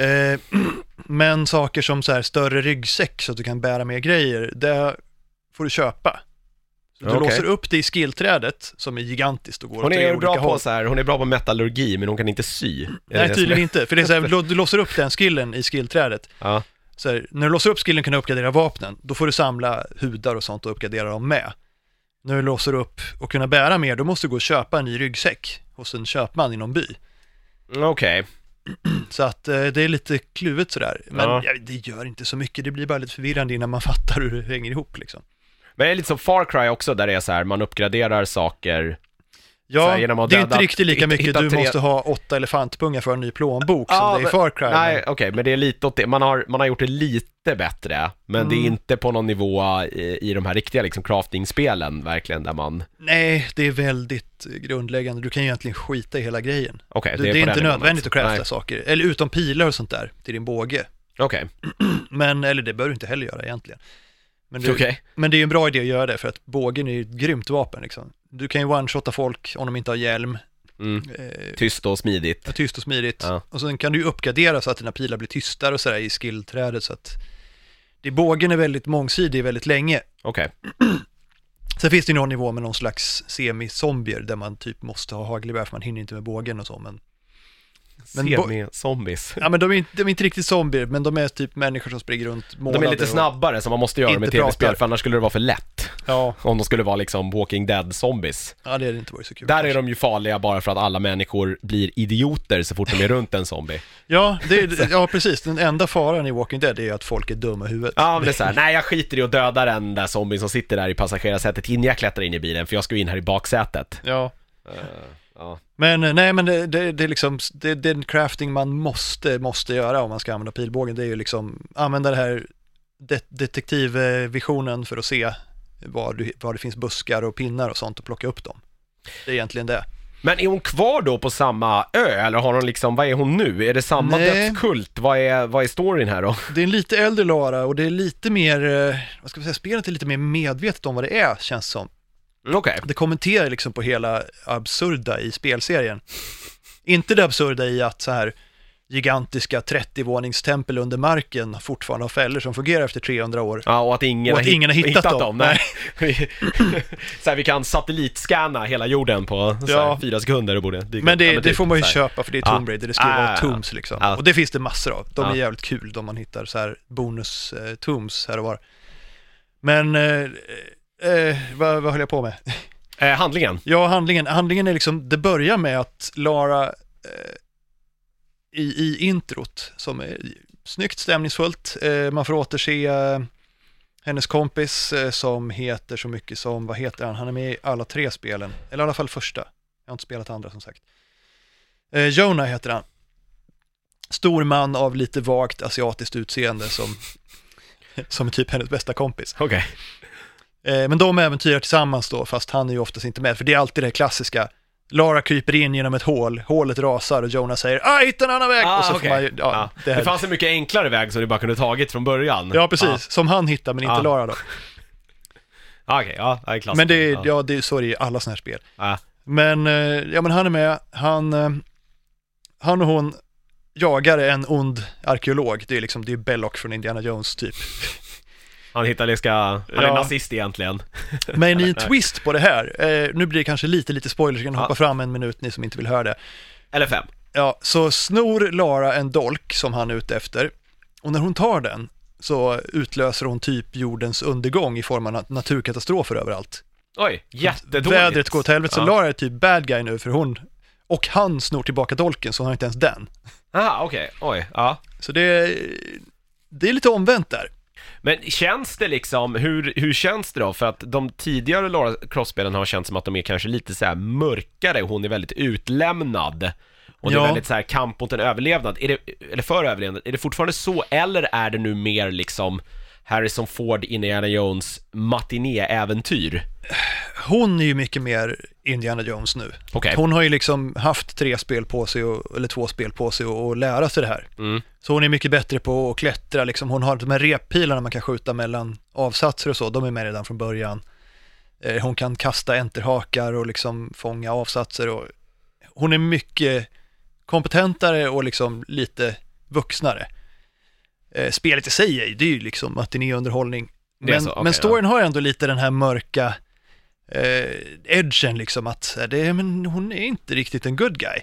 eh, men saker som så här större ryggsäck så att du kan bära mer grejer, det får du köpa. Så du Okej. låser upp det i skillträdet som är gigantiskt och går Hon åt tre är olika bra på håll. så här, hon är bra på metallurgi men hon kan inte sy. Det Nej, tydligen inte. För det är så här, du låser upp den skillen i skillträdet. Ja. Så här, när du låser upp skillen kan du uppgradera vapnen. Då får du samla hudar och sånt och uppgradera dem med. När du låser upp och kunna bära mer, då måste du gå och köpa en ny ryggsäck hos en köpman i någon by. Okej. Så att eh, det är lite kluvet sådär. Men Ja. ja, det gör inte så mycket, det blir bara lite förvirrande innan man fattar hur det hänger ihop liksom. Men det är lite som Far Cry också där det är så här, man uppgraderar saker. Ja, här, det är inte döda- riktigt lika mycket du tre- måste ha åtta elefantpungar för en ny plånbok som det är i Far Cry. Nej, okej, men det är lite åt det. Man har, man har gjort det lite bättre, men det är Mm. inte på någon nivå i, i de här riktiga liksom crafting-spelen verkligen där man, Nej, det är väldigt grundläggande. Du kan ju egentligen skita i hela grejen. okej, Det, det det är inte nödvändigt att crafta Nej, saker, eller utom pilar och sånt där till din båge. Okej, Men, eller det bör du inte heller göra egentligen. Men, du, okej. men det är ju en bra idé att göra det, för att bågen är ju ett grymt vapen liksom. Du kan ju one-shotta folk om de inte har hjälm, Mm. eh, Tyst och smidigt. är tyst och smidigt. Ja. Och sen kan du ju uppgradera så att dina pilar blir tystare och sådär i skillträdet, så att det, bågen är väldigt mångsidig väldigt länge. Okej, Sen finns det ju någon nivå med någon slags semi-zombier där man typ måste ha hagelgevär för man hinner inte med bågen och så, men Men zombies. Ja men de är, inte, de är inte riktigt zombier, men de är typ människor som springer runt målade De är lite och- snabbare som man måste göra med tv-spel, för annars skulle det vara för lätt. Ja, Om de skulle vara liksom Walking Dead-zombies. ja, det hade inte varit så kul. Där är kanske. de ju farliga bara för att alla människor blir idioter så fort de är runt en zombie. Ja, det, är- ja, precis. Den enda faran i Walking Dead är att folk är dumma i huvudet. Ja, men det är såhär, nej jag skiter i att döda den där zombien som sitter där i passagerarsätet innan jag klättrar in i bilen, för jag ska ju in här i baksätet. Ja. ja. Men eh, nej, men det, det, det är liksom, det, är en crafting man måste, måste göra om man ska använda pilbågen. Det är ju liksom, använda det här det, detektivvisionen för att se var, du, var det finns buskar och pinnar och sånt och plocka upp dem. Det är egentligen det. Men är hon kvar då på samma ö, eller har hon liksom, vad är hon nu? Är det samma Nej. dödskult? Vad är, vad är storyn här då? Det är en lite äldre Lara och det är lite mer, eh, vad ska vi säga, spelet är lite mer medvetet om vad det är, känns som. Mm, Okej. Det kommenterar liksom på hela absurda i spelserien. Inte det absurda i att så här gigantiska 30-våningstempel under marken fortfarande har fällor som fungerar efter 300 år. Ja, och att ingen, Och att ingen har hittat dem. Nej. Så här, vi kan satellitscanna hela jorden på så här, Ja. fyra sekunder och borde dyka Men det, Ja, det typ får man ju köpa för det är. Tomb Raider, det ska ju Ah, vara tombs liksom. Ja. Och det finns det massor av. De är Ja. jävligt kul, de man hittar så här bonus eh, här och var. Men, eh, eh, vad, vad höll jag på med? Eh, handlingen. Ja, handlingen, handlingen är liksom, det börjar med att Lara eh, i, i introt, som är snyggt stämningsfullt, eh, man får återse eh, hennes kompis eh, som heter så mycket som, vad heter han, han är med i alla tre spelen, eller i alla fall första, jag har inte spelat andra som sagt. Eh, Jonah heter han. Stor man av lite vagt asiatiskt utseende som, som är typ hennes bästa kompis. Okej. Eh, men de äventyrar tillsammans då, fast han är ju oftast inte med, för det är alltid det klassiska. Lara kryper in genom ett hål, hålet rasar och Jonah säger ah, jag hittade en annan väg! och så Ah, okej. får man ju, ja, Ja. det Det, fanns en mycket enklare väg som du bara kunde tagit från början. ja, precis, som han hittar men inte Ja. Lara då. Ja, Okej, ja, det är klassiskt. Men det är, ja. ja, det är så är det i alla sådana här spel. Ja. Men, eh, ja men han är med, han, eh, han och hon jagar en ond arkeolog, det är liksom, det är Belloc från Indiana Jones typ. Han hittar ska, han är Ja. nazist egentligen. Men i en twist på det här, eh, nu blir det kanske lite, lite spoilers, jag kan Ja. hoppa fram en minut ni som inte vill höra det. Eller fem. Ja, så snor Lara en dolk som han är ute efter och när hon tar den så utlöser hon typ jordens undergång i form av nat- naturkatastrofer överallt. Oj, jättedåligt. Vädret går åt helvete, så Ja. Lara är typ bad guy nu för hon och han snor tillbaka dolken så hon har inte ens den. Aha, okej, oj, ja. Så det är, det är lite omvänt där. Men känns det liksom, hur, hur känns det då? För att de tidigare Lara Cross-spelen har känts som att de är kanske lite så här mörkare, hon är väldigt utlämnad. Och det är Ja. väldigt så här kamp mot en överlevnad, är det, eller för överlevnad, är det fortfarande så eller är det nu mer liksom Harrison Ford, Indiana Jones, matiné-äventyr? Hon är ju mycket mer Indiana Jones nu. Okej. Hon har ju liksom haft tre spel på sig, och, eller två spel på sig och, och lära sig det här. Mm. Så hon är mycket bättre på att klättra, liksom. hon har de här reppilarna man kan skjuta mellan avsatser och så, de är med redan från början. Eh, hon kan kasta enterhakar och liksom fånga avsatser och hon är mycket kompetentare och liksom lite vuxnare. Eh, spelet i sig, det är ju liksom matinéunderhållning. Det är Men, så, okej, men storyn har ändå lite den här mörka eh, edgen liksom att eh, det, men hon är inte riktigt en good guy.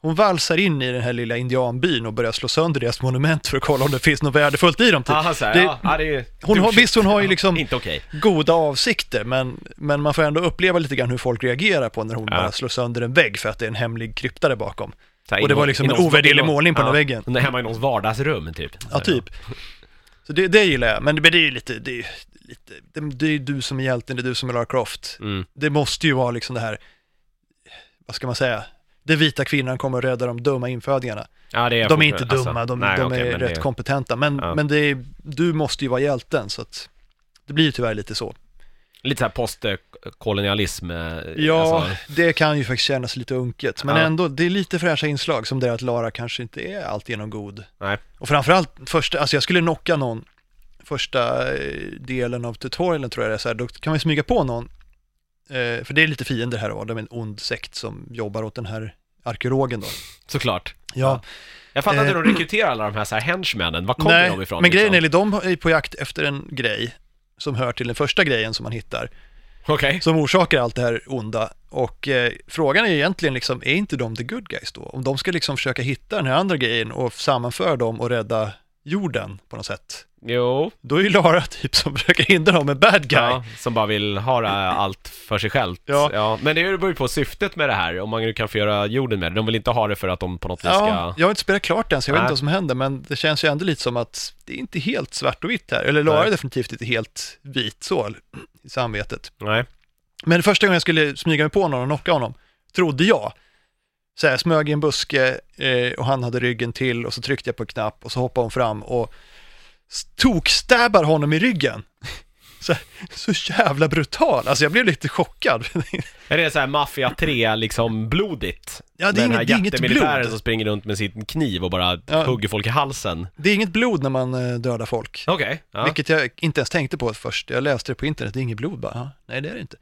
Hon valsar in i den här lilla indianbyn och börjar slå sönder deras monument för att kolla om det finns något värdefullt i dem. Typ. Aha, så här, Det- ja, ja, det är hon har- visst, hon har ju Ja, liksom- Inte okej. Goda avsikter, men, men man får ändå uppleva lite grann hur folk reagerar på när hon Ja. bara slår sönder en vägg för att det är en hemlig krypta där bakom. Här, Och det var liksom en ovärderlig målning på den här väggen. Är hemma i någons vardagsrum typ. Ja, typ. Så det, det gillar jag, men det, men det är ju lite, det är, lite, det, det är ju du som är hjälten, det är du som är Lara Croft. Mm. Det måste ju vara liksom det här, vad ska man säga, den vita kvinnan kommer att rädda de dumma infödingarna. Ja, det är De är inte fortfarande- dumma, alltså, de, nej, de okej, är rätt det- kompetenta, men, Ja. men det är, du måste ju vara hjälten, så att det blir ju tyvärr lite så. Lite såhär postkolonialism. Eh, Ja, alltså. det kan ju faktiskt kännas lite unket, men Ja. ändå, det är lite fräscha inslag som det att Lara kanske inte är alltigenom god. Nej. Och framförallt, första, alltså jag skulle knocka någon, första eh, delen av tutorialen tror jag det är så här, då kan man smyga på någon, eh, för det är lite fiender här och var, de är en ond sekt som jobbar åt den här arkeologen då. Såklart. Ja, Jag fattar inte Eh, hur de rekryterar alla de här, så här henchmännen. Var kommer de ifrån? men grejen är liksom? att de är på jakt efter en grej som hör till den första grejen som man hittar. Okej. som orsakar allt det här onda. Och eh, frågan är egentligen liksom, är inte de the good guys då? Om de ska liksom försöka hitta den här andra grejen och sammanföra dem och rädda jorden på något sätt. Jo. Då är ju Lara typ som försöker hindra dem med bad guy. Ja, som bara vill ha allt för sig själv. Ja. Men det beror ju på syftet med det här, om man nu kan få göra jorden med det. De vill inte ha det för att de på något vis Ja, ska... jag har inte spelat klart än så jag vet Nej. inte vad som händer, men det känns ju ändå lite som att det är inte helt svart och vitt här. Eller Lara Nej. är definitivt inte helt vit så i samvetet. Nej. Men första gången jag skulle smyga mig på någon och knocka honom, trodde jag. Så här, smög i en buske eh, och han hade ryggen till och så tryckte jag på en knapp och så hoppade hon fram och tokstäbar honom i ryggen. Så, så jävla brutal, alltså jag blev lite chockad. Är det så här Mafia 3, liksom blodigt? Ja, det är den här inget- det är inget jättemilitären blod. som springer runt med sin kniv och bara Ja. hugger folk i halsen. Det är inget blod när man eh, dödar folk. Okej. Ja. Vilket jag inte ens tänkte på först. Jag läste det på internet, det är inget blod bara. Ja, nej, det är det inte.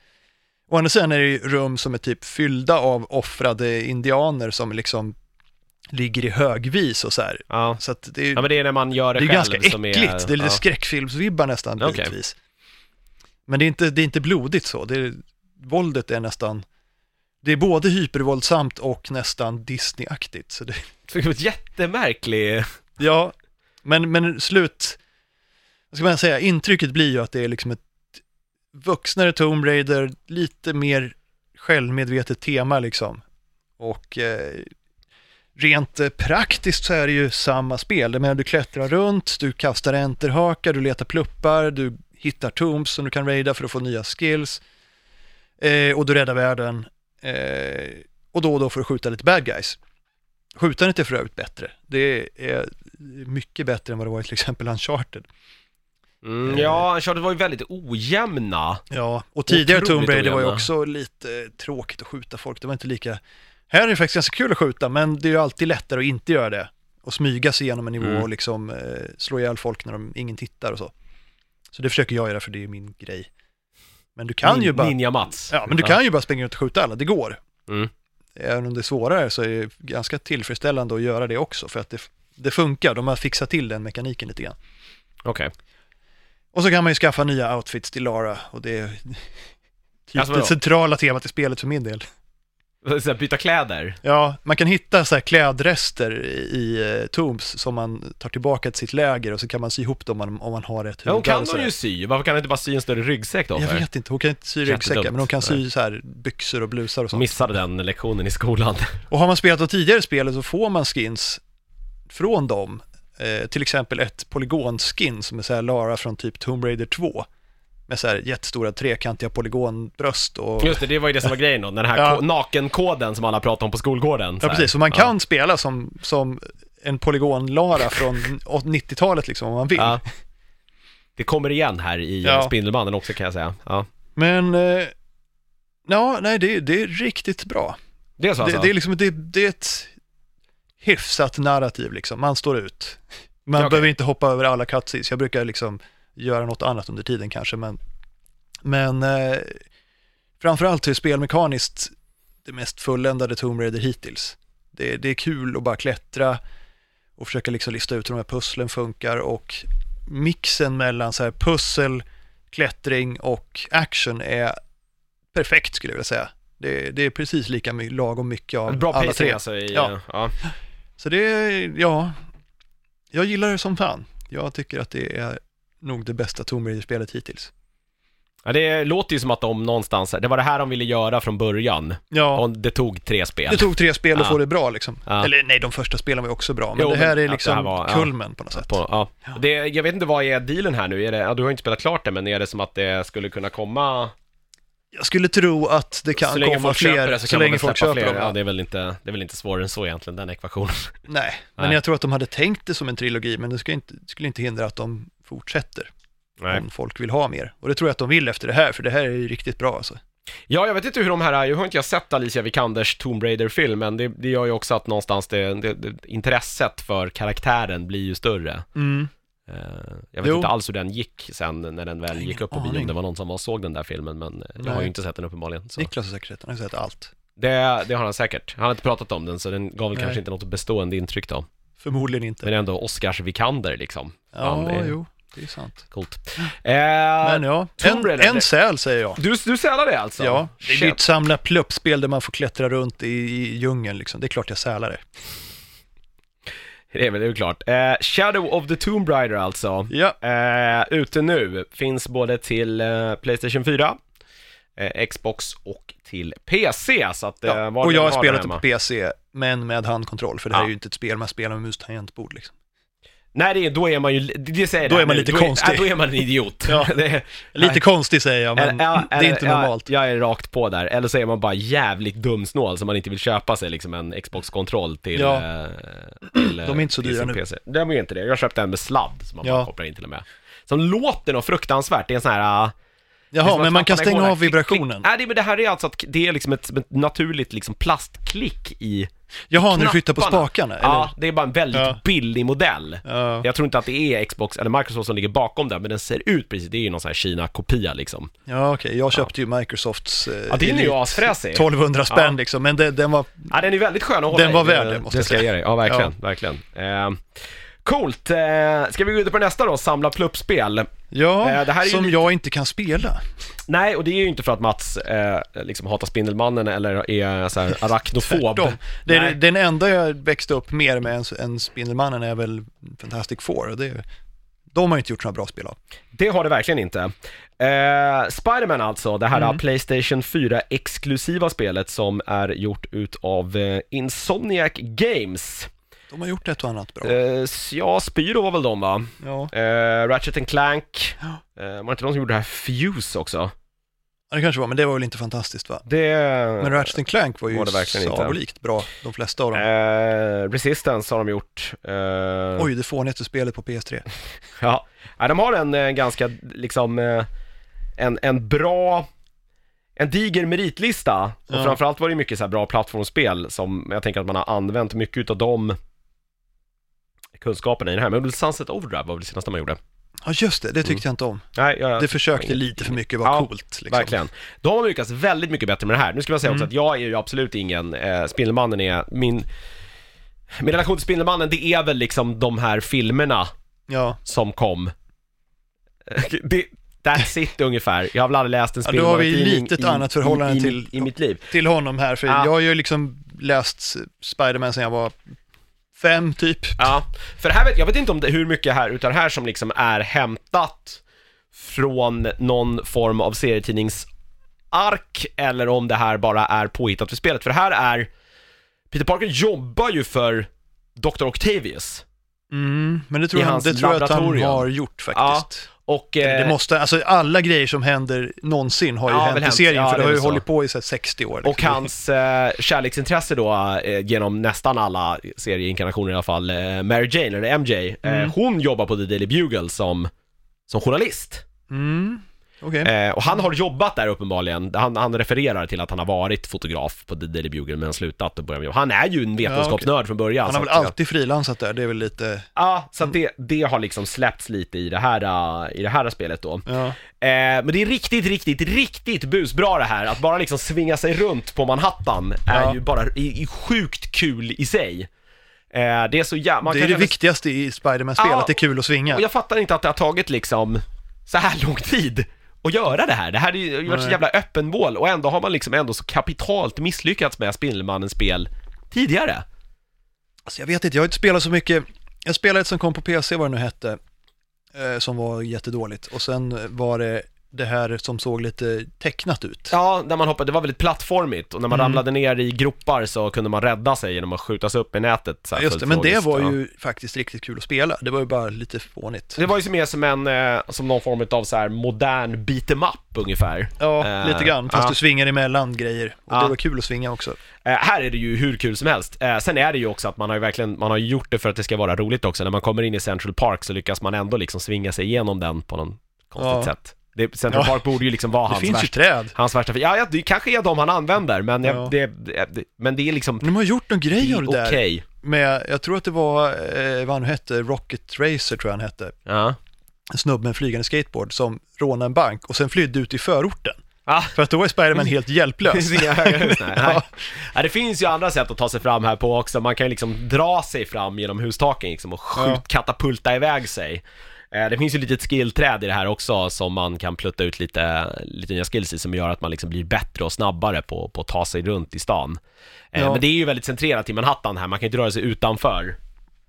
Å andra sidan är det ju rum som är typ fyllda av offrade indianer som liksom ligger i högvis och så här. Ja. Så att det är, ja, men det är när man gör det, det är själv ganska äckligt. som det är... är lite ja. skräckfilmsvibbar nästan Okej. bitvis. Men det är, inte, det är inte blodigt så. Det är, våldet är nästan, det är både hypervåldsamt och nästan Disney-aktigt. Så det, Det var jättemärklig... Ja, men, men slut, vad ska man säga, intrycket blir ju att det är liksom ett vuxnare Tomb Raider, lite mer självmedvetet tema liksom. Och eh, rent eh, praktiskt så är det ju samma spel. Jag menar, du klättrar runt, du kastar enterhakar, du letar pluppar, du hittar tombs som du kan raida för att få nya skills. Eh, och du räddar världen. Eh, och då och då får du skjuta lite bad guys. Skjutandet är för övrigt bättre. Det är mycket bättre än vad det var i till exempel Uncharted. Mm, ja, Uncharted var ju väldigt ojämna. Ja, och tidigare Otroligt Tomb Raider var ju också lite tråkigt att skjuta folk. Det var inte lika... Här är det faktiskt ganska kul att skjuta, men det är ju alltid lättare att inte göra det. Och smyga sig igenom en nivå Mm. och liksom eh, slå ihjäl folk när de, ingen tittar och så. Så det försöker jag göra för det är min grej. Men du kan Nin- ju bara... Ninja-Mats. Ja, men du kan ju bara springa ut och skjuta alla, det går. Mm. Även om det är svårare så är det ganska tillfredsställande att göra det också, för att det, det funkar. De har fixat till den mekaniken lite grann. Okej. Och så kan man ju skaffa nya outfits till Lara och det är typ Alltså det centrala temat i spelet för min del. Så Byta kläder. Ja, man kan hitta så klädrester i, eh, Tombs som man tar tillbaka till sitt läger och så kan man sy ihop dem om man, om man har ett Ja, hon kan hon ju sy. Varför kan hon inte bara sy en större ryggsäck då? Jag för? vet inte, hon kan inte sy ryggsäckar men hon kan sy Nej. så här byxor och blusar och sånt. missade den lektionen i skolan. Och har man spelat de tidigare spelen så får man skins från dem. Eh, till exempel ett polygonskin som är så här Lara från typ Tomb Raider 2. Med så här jättestora trekantiga polygonbröst och... Just det, det var ju det som var grejen då. Den här Ja. ko- nakenkoden som alla pratade om på skolgården. så Ja, precis. Så man Ja. kan spela som, som en polygon-Lara från 90-talet liksom om man vill. Ja. Det kommer igen här i Ja. ja. Spindelmannen också kan jag säga. Ja. Men, eh, ja, nej, det, det är riktigt bra. Det är så alltså? Det, det, är liksom, det, det är ett hyfsat narrativ liksom, man står ut. Man Ja, okej. behöver inte hoppa över alla cutscenes, jag brukar liksom göra något annat under tiden kanske, men, men eh, framförallt är spelmekaniskt det mest fulländade Tomb Raider hittills. Det, det är kul att bara klättra och försöka liksom lista ut hur de här pusslen funkar och mixen mellan så här pussel, klättring och action är perfekt skulle jag vilja säga. Det, det är precis lika my- lagom mycket av Bra alla tre. alltså i, Ja. ja. ja. Så det är, ja, jag gillar det som fan. Jag tycker att det är nog det bästa Tomb Raider-spelet hittills. ja. Det låter ju som att de någonstans, det var det här de ville göra från början. Ja, Och det tog tre spel. det tog tre spel att Ja. få det bra liksom. Ja. Eller nej, de första spelen var ju också bra, men Jo, det här men är liksom här var- kulmen på något sätt. På, ja. Det, jag vet inte vad är dealen här nu? Är det, ja, du har inte spelat klart det, men är det som att det skulle kunna komma Jag skulle tro att det kan komma fler, det så, så länge folk köper fler. dem. Ja, det är väl inte, det är väl inte svårare än så egentligen, den ekvationen. Nej, men Nej. jag tror att de hade tänkt det som en trilogi, men det skulle inte, det skulle inte hindra att de fortsätter Nej. om folk vill ha mer. Och det tror jag att de vill efter det här, för det här är ju riktigt bra alltså. Ja, jag vet inte hur de här, jag har inte jag sett Alicia Vikanders Tomb Raider-film, men det, det gör ju också att någonstans det, det, det, intresset för karaktären blir ju större. Mm. Eh, jag vet Jo. inte alls hur den gick sen när den väl gick upp på bio, om det var någon som var såg den där filmen, men eh, jag har Nej. ju inte sett den uppenbarligen. Så. Niklas har säkert sett, han har sett allt. Det, det har han säkert. Han har inte pratat om den, så den gav väl Nej. kanske inte något bestående intryck då. Förmodligen inte. Men ändå Oscars Vikander liksom. ja, det är- jo. Det är sant. Coolt. Men Eh, ja, Tomb en, en säl säger jag. du, du sälar det alltså? Ja, det är ju ett samla pluppspel där man får klättra runt i, i djungeln liksom. Det är klart jag sälar det. Det är väl det är klart. Eh, Shadow of the Tomb Raider alltså. Ja, Eh, ute nu, finns både till eh, Playstation 4, eh, Xbox och till PC. Så att, eh, ja. var och jag har spelat det på. PC, men med handkontroll, för det här Ja. är ju inte ett spel man spelar med mus tangentbord liksom. Nej, det är, då är man ju, det, säger Då det är man nu. lite då konstig. Är, då är man en idiot. Ja. det är, Lite nej. konstigt säger jag, men Eller- ja, det är eller- inte ja, normalt. Jag är rakt på där. Eller så är man bara jävligt dumsnål så man inte vill köpa sig liksom en Xbox-kontroll till, Ja. eh, till eh, De är inte så till dyra sin nu. PC. De är inte det. Jag köpte en med sladd som man Ja. bara kopplar in till och med. Som låter något fruktansvärt. Det är en sån här... Jaha, men man kan stänga av vibrationen. Nej, det, men det här är alltså att det är liksom ett, ett naturligt liksom plastklick i Jaha, när du flyttar på spakarna? Eller? Ja, det är bara en väldigt Ja. billig modell. Ja. Jag tror inte att det är Xbox eller Microsoft som ligger bakom den, men den ser ut precis, det är ju någon sån här Kina-kopia liksom. Ja, okej. Jag köpte ju Microsofts eh, Ja, den är ju asfräsig. 1200 spänn Ja. liksom, men det, den var... Ja, den är väldigt skön att hålla Den i. var värd det, måste det jag ska jag säga. ge dig. Ja, verkligen, verkligen. Eh, coolt. Eh, ska vi gå vidare på nästa då, samla pluppspel? Ja, Eh, det här är som lite- jag inte kan spela. Nej, och det är ju inte för att Mats eh, liksom hatar Spindelmannen eller är så här arachnofob. Tvärtom. Det är, den enda jag växte upp mer med än, än Spindelmannen är väl Fantastic Four. Och det, de har inte gjort några bra spel av. Det har det verkligen inte. Eh, Spiderman alltså, det här Mm. Playstation 4-exklusiva spelet som är gjort utav eh, Insomniac Games. De har gjort ett och annat bra. Eh, ja, Spyro var väl de va? Ja, Eh, Ratchet and Clank. Ja. Eh, var det inte de som gjorde det här Fuse också? Ja, det kanske var, men det var väl inte fantastiskt va? Det... Men Ratchet Clank var ju var det verkligen inte. sagolikt bra, de flesta av dem. Eh, Resistance har de gjort. Eh, Oj, det fånigaste spelet på PS3. Ja, ja de har en eh, ganska, liksom, eh, en, en bra, en diger meritlista. Och Ja. framförallt var det mycket så bra plattformsspel som jag tänker att man har använt mycket utav de kunskaperna i det här. Men Sunset Overdrive var väl det senaste man gjorde. Ja, just det, det tyckte jag inte om. Nej, jag, Det försökte ingen- lite för mycket vara Ja, coolt. Liksom. Verkligen. De har lyckats väldigt mycket bättre med det här. Nu ska jag säga också Mm. att jag är ju absolut ingen, eh, Spindelmannen är min, min relation till Spindelmannen det är väl liksom de här filmerna Ja, som kom. Det, that's it ungefär. Jag har väl aldrig läst en Ja, då har vi lite ett annat förhållande i, i, till- i mitt liv. till honom här, för Ja. jag har ju liksom läst Spiderman sedan jag var fem typ. Ja, för här vet, jag vet inte om det, hur mycket här det här som liksom är hämtat från någon form av serietidningsark eller om det här bara är påhittat för spelet. För här är, Peter Parker jobbar ju för Dr. Octavius. Mm, men det tror, hans det tror jag att han har gjort faktiskt. Och... eh, Det måste, alltså alla grejer som händer någonsin har ju Ja, hänt i serien, Ja, för det det har ju så. hållit på i så här 60 år. Och liksom. hans eh, kärleksintresse då, eh, genom nästan alla serieinkarnationer i alla fall, eh, Mary Jane, eller MJ, eh, Mm. hon jobbar på The Daily Bugle som, som journalist. Mm, okej. Eh, och han har jobbat där uppenbarligen, han, han refererar till att han har varit fotograf på The Daily Bugle men slutat och börjat jobba. Han är ju en vetenskapsnörd från början. Han har väl att, alltid frilansat där, det är väl lite, Ja, så att det, det har liksom släppts lite i det här, eh, i det här spelet då. ja. Eh, men det är riktigt, riktigt, riktigt busbra det här. Att bara liksom svinga sig runt på Manhattan är Ja. ju bara i, i sjukt kul i sig. Eh, det är så jävla... Det är det viktigaste i Spiderman-spel, Ja, att det är kul att svinga. Och jag fattar inte att det har tagit liksom så här lång tid att göra det här. Det här är ju varit så jävla öppen mål och ändå har man liksom ändå så kapitalt misslyckats med Spindelmannens spel tidigare. Alltså jag vet inte, jag har inte spelat så mycket. Jag spelade ett som kom på PC, vad det nu hette, eh, som var jättedåligt. Och sen var det det här som såg lite tecknat ut. Ja, där man hoppade, det var väldigt plattformigt och när man Mm. ramlade ner i gropar så kunde man rädda sig genom att skjutas upp i nätet. Så här Just det, men det var ja. ju faktiskt riktigt kul att spela. Det var ju bara lite fånigt. Det var ju mer som en, eh, som någon form av så här modern beat em up ungefär. Ja, Eh, lite grann, fast ja. du svingar emellan grejer. Och Ja. det var kul att svinga också. Eh, här är det ju hur kul som helst. Eh, sen är det ju också att man har ju verkligen, man har gjort det för att det ska vara roligt också. När man kommer in i Central Park så lyckas man ändå liksom svinga sig igenom den på någon konstigt sätt. Det, Central. Park borde ju liksom vara Det hans finns ju värsta, träd. hans värsta, ja, ja det kanske är de han använder men, jag, Ja. det, det, men det är liksom, Men de har gjort någon grej av det där. okej. Med, jag tror att det var, eh, vad han hette, Rocket Racer tror jag han hette. Ja. En snubbe med en flygande skateboard som rånade en bank och sen flydde ut i förorten. Ah. För att då är Spiderman helt Det hjälplös. finns inga höga hus, nej. nej. Ja. Ja, det finns ju andra sätt att ta sig fram här på också. Man kan ju liksom dra sig fram genom hustaken liksom och skjut, Ja. katapulta iväg sig. Eh, det finns ju lite skillträd i det här också som man kan plutta ut lite, lite nya skills i som gör att man liksom blir bättre och snabbare på, på att ta sig runt i stan. Eh, Ja. Men det är ju väldigt centrerat till Manhattan här, man kan ju inte röra sig utanför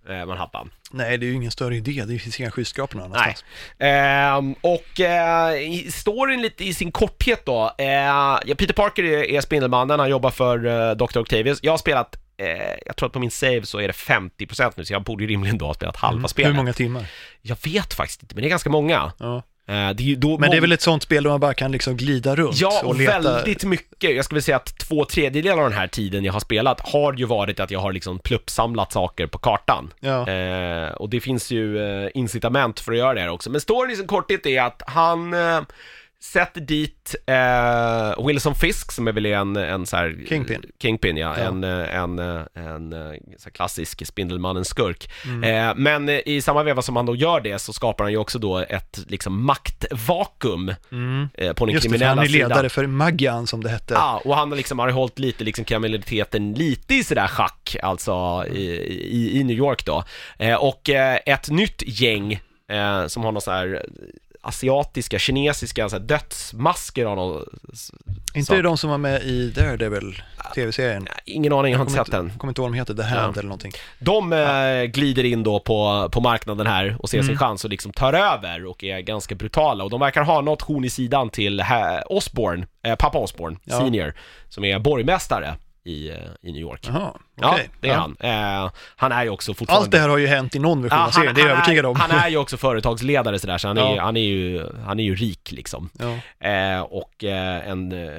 eh, Manhattan. Nej, det är ju ingen större idé. Det finns inga skyskrapor någon annanstans. Ehm, och eh, storyn lite i sin korthet då. Eh, Peter Parker är, är Spindelmannen, han jobbar för eh, Dr. Octavius. Jag har spelat, eh, jag tror att på min save så är det 50% nu, så jag borde ju rimligen då ha spelat halva spelet. Mm. Hur många timmar? Jag vet faktiskt inte, men det är ganska många. Ja. Eh, det då Men det är väl ett sånt spel där man bara kan liksom glida runt Ja, och leta. väldigt mycket. Jag skulle säga att två tredjedelar av den här tiden jag har spelat har ju varit att jag har liksom pluppsamlat saker på kartan. Ja. Eh, och det finns ju eh, incitament för att göra det här också. Men storyn i sin korthet är att han eh, sätter dit eh, Wilson Fisk som är väl en, en så här, Kingpin. Kingpin ja, Ja. en, eh, en, eh, en, eh, så här klassisk Spindelmannen-skurk. Mm. Eh, men eh, i samma veva som han då gör det så skapar han ju också då ett liksom maktvakuum Mm. eh, på den Just det, för kriminella han är sidan. ledare för Magian som det hette. Ja, och han liksom har hållit lite liksom kriminaliteten lite i sådär schack, alltså i, i, i New York då. Eh, och eh, ett nytt gäng eh, som har någon så här asiatiska, kinesiska så här dödsmasker av någon... inte sak. det de som var med i Daredevil, tv-serien? Ingen aning, jag har inte sett den. Kommer inte ihåg vad de heter, The Hand eller någonting. De eh, glider in då på, på marknaden här och ser sin Mm. chans och liksom tar över och är ganska brutala och de verkar ha något horn i sidan till ha- Osborn, eh, pappa Osborn, Ja. senior, som är borgmästare i, eh, i New York. Jaha, Ja, okej. det är Ja. han. Eh, han är ju också fortfarande... Allt det här har ju hänt i någon version Ja, av serien, det är jag övertygad om. Han är ju också företagsledare sådär, så han är, Ja. ju, han är ju, han är ju rik liksom. Ja. Eh, och eh, en, eh,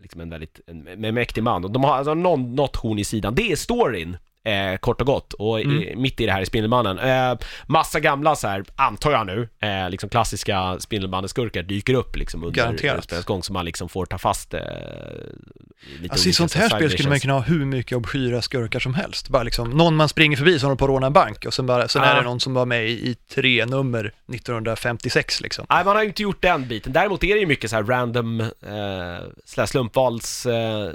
liksom en väldigt, en, en mäktig man. Och de har alltså någon, något horn i sidan. Det är storyn. Eh, kort och gott, och Mm. i, mitt i det här är Spindelmannen. Eh, massa gamla så här, antar jag nu, eh, liksom klassiska Spindelmannen-skurkar dyker upp liksom under Garanterat. spelets gång som man liksom får ta fast eh, lite Alltså i sånt här spel skulle man kunna ha hur mycket obskyra skurkar som helst. Bara liksom, någon man springer förbi som håller på att råna en bank och sen, bara, sen Ja. är det någon som var med i, i tre nummer 1956 liksom. Nej, man har ju inte gjort den biten. Däremot är det ju mycket så här random, eh, slumpvals eh,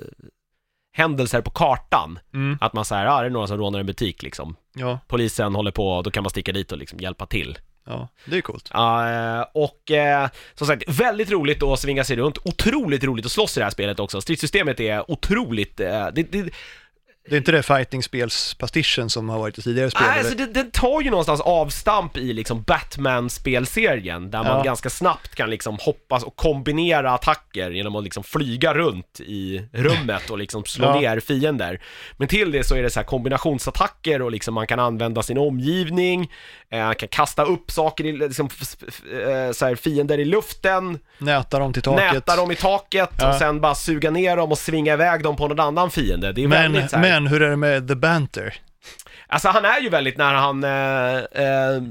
händelser på kartan. Mm. Att man säger, ja, det är några som rånar en butik liksom. Ja, Polisen håller på, då kan man sticka dit och liksom hjälpa till. ja, det är coolt. Eh, och eh, som sagt, väldigt roligt att svinga sig runt. Otroligt roligt att slåss i det här spelet också. Stridssystemet är otroligt, eh, det, det, Det är inte det fighting-spelspastischen som har varit i tidigare spel? Nej, alltså det, det tar ju någonstans avstamp i liksom Batman-spelserien där man Ja. ganska snabbt kan liksom hoppas och kombinera attacker genom att liksom flyga runt i rummet och liksom slå Ja. ner fiender. Men till det så är det så här kombinationsattacker och liksom man kan använda sin omgivning, eh, kan kasta upp saker i, liksom, eh, så här fiender i luften, Näta dem till taket. näta dem i taket Ja. och sen bara suga ner dem och svinga iväg dem på någon annan fiende. Det är Men, väldigt så här, men hur är det med The Banter? Alltså han är ju väldigt när han, eh, eh,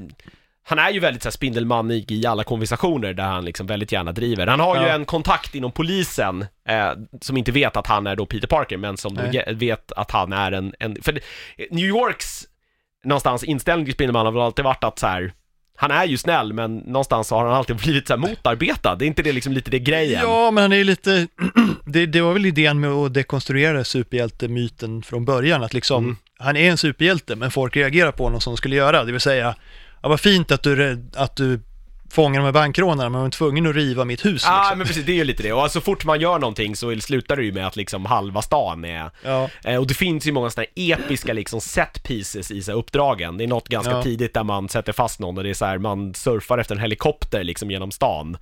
han är ju väldigt så här, spindelmanig i alla konversationer där han liksom väldigt gärna driver. Han har ju Ja. en kontakt inom polisen eh, som inte vet att han är då Peter Parker, men som då vet att han är en, en för New Yorks någonstans inställning till Spindelmannen har väl alltid varit att så här. Han är ju snäll, men någonstans har han alltid blivit så här motarbetad. Det är inte det liksom lite det grejen? Ja, men han är ju lite, det, det var väl idén med att dekonstruera superhjältemyten från början, att liksom, Mm. han är en superhjälte, men folk reagerar på honom som de skulle göra, det vill säga, ja, vad fint att du, att du fångar de här bankrånarna, men man är tvungen att riva mitt hus Ja, liksom. men precis, det är ju lite det. Och så fort man gör någonting så slutar det ju med att liksom halva stan är Ja, Eh, och det finns ju många sådana här episka liksom set pieces i så här uppdragen. Det är något ganska Ja. tidigt där man sätter fast någon och det är så här, man surfar efter en helikopter liksom genom stan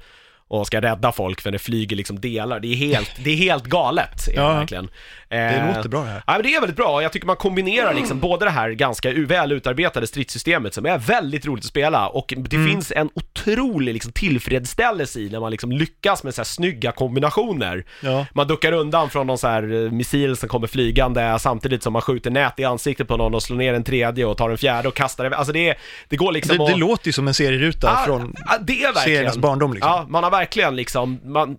och ska rädda folk för det flyger liksom delar. Det är helt, det är helt galet, är det Ja. verkligen. det Eh, låter bra här. Ja, men det är väldigt bra. Jag tycker man kombinerar liksom både det här ganska väl utarbetade stridssystemet som är väldigt roligt att spela och det Mm. finns en otrolig liksom tillfredsställelse i när man liksom lyckas med så här snygga kombinationer. Ja. Man duckar undan från någon så här eh, missil som kommer flygande samtidigt som man skjuter nät i ansiktet på någon och slår ner en tredje och tar en fjärde och kastar det. Alltså det, det går liksom Det, det låter ju som en serieruta Ah, från det är verkligen... seriens barndom liksom. Ja, man har verkligen liksom, man,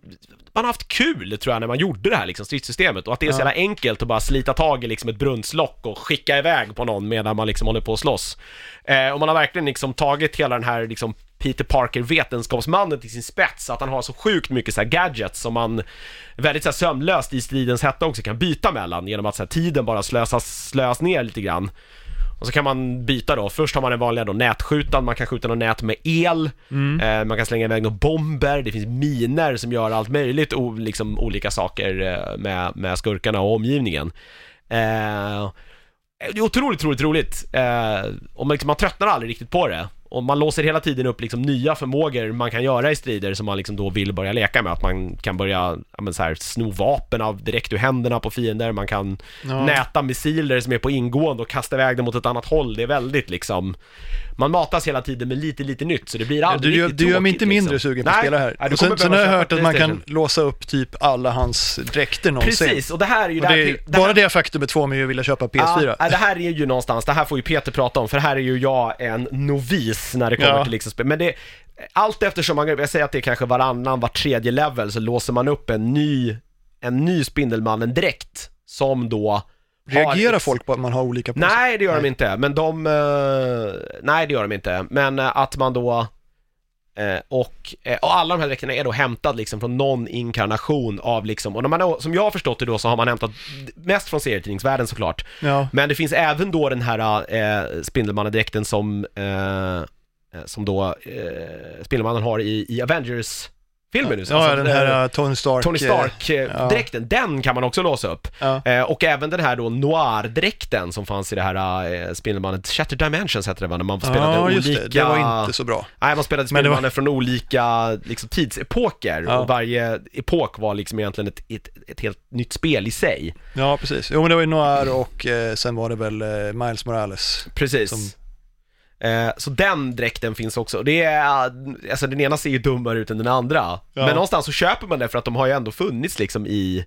man har haft kul tror jag när man gjorde det här liksom, stridssystemet och att det är så jävla enkelt att bara slita tag i liksom ett brunnslock och skicka iväg på någon medan man liksom håller på att slåss. Eh, och man har verkligen liksom tagit hela den här liksom Peter Parker vetenskapsmannen till sin spets, att han har så sjukt mycket så här gadgets som man väldigt så här sömlöst i stridens hetta också kan byta mellan genom att så här, tiden bara slösas, slös ner lite grann. Och så kan man byta då. Först har man den vanliga då nätskjutan, man kan skjuta något nät med el, Mm. eh, man kan slänga iväg några bomber, det finns miner som gör allt möjligt, o, liksom olika saker eh, med, med skurkarna och omgivningen. Eh, det är otroligt, otroligt roligt. Eh, och man, liksom, man tröttnar aldrig riktigt på det. Och man låser hela tiden upp liksom nya förmågor man kan göra i strider som man liksom då vill börja leka med. Att man kan börja ja, men så här, sno vapen av direkt ur händerna på fiender, man kan Ja. näta missiler som är på ingående och kasta iväg dem mot ett annat håll. Det är väldigt liksom, man matas hela tiden med lite, lite nytt så det blir aldrig du, gör, riktigt du gör mig inte mindre liksom. sugen på att spela här. nej, och sen, sen har jag hört att man kan låsa upp typ alla hans dräkter någonsin. Precis, och det här är ju Och där, det, det, bara här, det faktumet får mig att vilja köpa PS4. Ja, det här är ju någonstans, det här får ju Peter prata om, för här är ju jag en novis när det kommer Ja. till liksom spel. Men det, allt eftersom man, jag säger att det är kanske varannan, var tredje level, så låser man upp en ny, en ny Spindelmannen direkt som då Reagerar folk på att man har olika på sig? Nej, det gör de inte, men de... eh, nej, det gör de inte, men eh, att man då... eh, och, eh, och alla de här dräkterna är då hämtad liksom från någon inkarnation av liksom, och när man, har- som jag har förstått det då så har man hämtat mest från serietidningsvärlden såklart. Ja. Men det finns även då den här eh, Spindelmannen-dräkten som, eh, eh, som då eh, Spindelmannen har i, i Avengers-filmen nu. Ja, alltså, den eh, här uh, Tony Stark. Tony eh, Stark-dräkten, den kan man också låsa upp. Ja. Eh, och även den här då Noir-dräkten som fanns i det här eh, Spindelmannen, Shattered Dimensions hette det va, när man spelade Ja, just olika... det. Det var inte så bra. Nej, man spelade det var- Spindelmannen från olika liksom, tidsepoker Ja. och varje epok var liksom egentligen ett, ett, ett helt nytt spel i sig. Ja, precis. Jo, men det var ju Noir och eh, sen var det väl eh, Miles Morales. Precis. Som- Eh, så den dräkten finns också. Det är, alltså den ena ser ju dummare ut än den andra. Ja. Men någonstans så köper man det för att de har ju ändå funnits liksom i...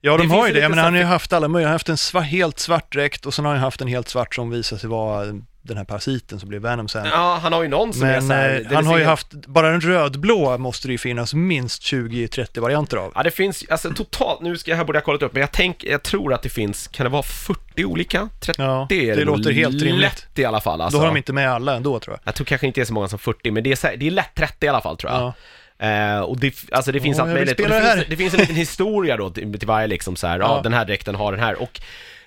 Ja, Det de finns har ju det. Men han har ju haft alla möjliga. Han har haft en sva, helt svart dräkt och sen har han haft en helt svart som visar sig vara den här parasiten som blir Venom sen. Ja, han har ju någon som är Men så här, eh, det han har ju haft, bara den rödblå måste det ju finnas minst 20-30 varianter av. Ja det finns, alltså totalt, nu ska jag, här borde jag kollat upp, men jag tänk, jag tror att det finns, kan det vara 40 olika? 30 Ja, är det låter helt rimligt. lätt i alla fall alltså. Då har de inte med alla ändå tror jag. Jag tror kanske inte det är så många som 40, men det är, så här, det är lätt 30 i alla fall tror jag. Ja. Eh, och det, alltså det finns Åh, allt möjligt. Det, det finns, det finns en liten historia då till, till varje liksom så här, ja. Ja. den här dräkten har den här. Och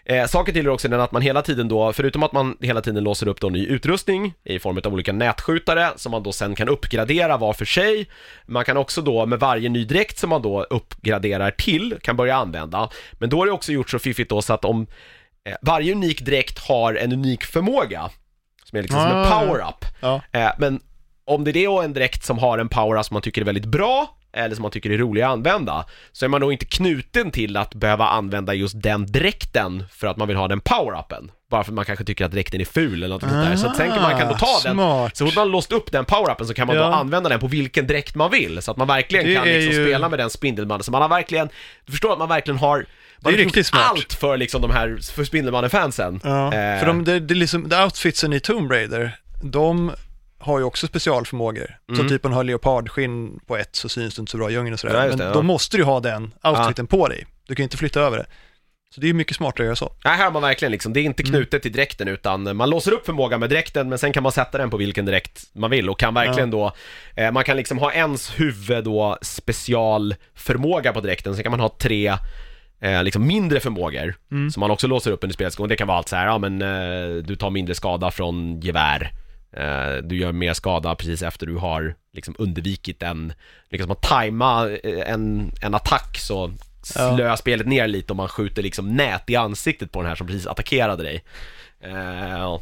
eh, saken till är också den att man hela tiden då, förutom att man hela tiden låser upp då ny utrustning i form av olika nätskjutare som man då sen kan uppgradera var för sig. Man kan också då med varje ny dräkt som man då uppgraderar till kan börja använda. Men då är det också gjort så fiffigt då så att om eh, varje unik dräkt har en unik förmåga som är liksom som en Ah. power-up. Ja. Eh, men om det är det och en dräkt som har en power som man tycker är väldigt bra, eller som man tycker är rolig att använda, så är man nog inte knuten till att behöva använda just den dräkten för att man vill ha den power-upen. Bara för att man kanske tycker att dräkten är ful eller något sånt där. Så att sen kan man kan då ta den, smart. så fort man låst upp den power-upen så kan man då Ja. använda den på vilken dräkt man vill. Så att man verkligen Det kan är liksom ju- spela med den Spindelmannen. Så man har verkligen, du förstår att man verkligen har man är har riktigt smart. allt för liksom de här, för Spindelmannen-fansen. Ja, Eh, för de, det, det är liksom, outfitsen i Tomb Raider, de har ju också specialförmågor. Så Mm. typ om du har leopardskinn på ett så syns det inte så bra i djungeln och sådär. Ja, Men det, ja. då måste du ha den outfiten på dig. Du kan ju inte flytta över det. Så det är ju mycket smartare att göra så. Nej, här har man verkligen liksom, det är inte knutet till dräkten utan man låser upp förmågan med dräkten men sen kan man sätta den på vilken dräkt man vill och kan verkligen då, eh, man kan liksom ha ens huvud då specialförmåga på dräkten, sen kan man ha tre eh, liksom mindre förmågor som man också låser upp under spelets gång. Det kan vara allt så här, ja men eh, du tar mindre skada från gevär, du gör mer skada precis efter du har liksom undvikit en, liksom att tajma eh, en, en attack så Ja. slöar spelet ner lite om man skjuter liksom nät i ansiktet på den här som precis attackerade dig. Eh,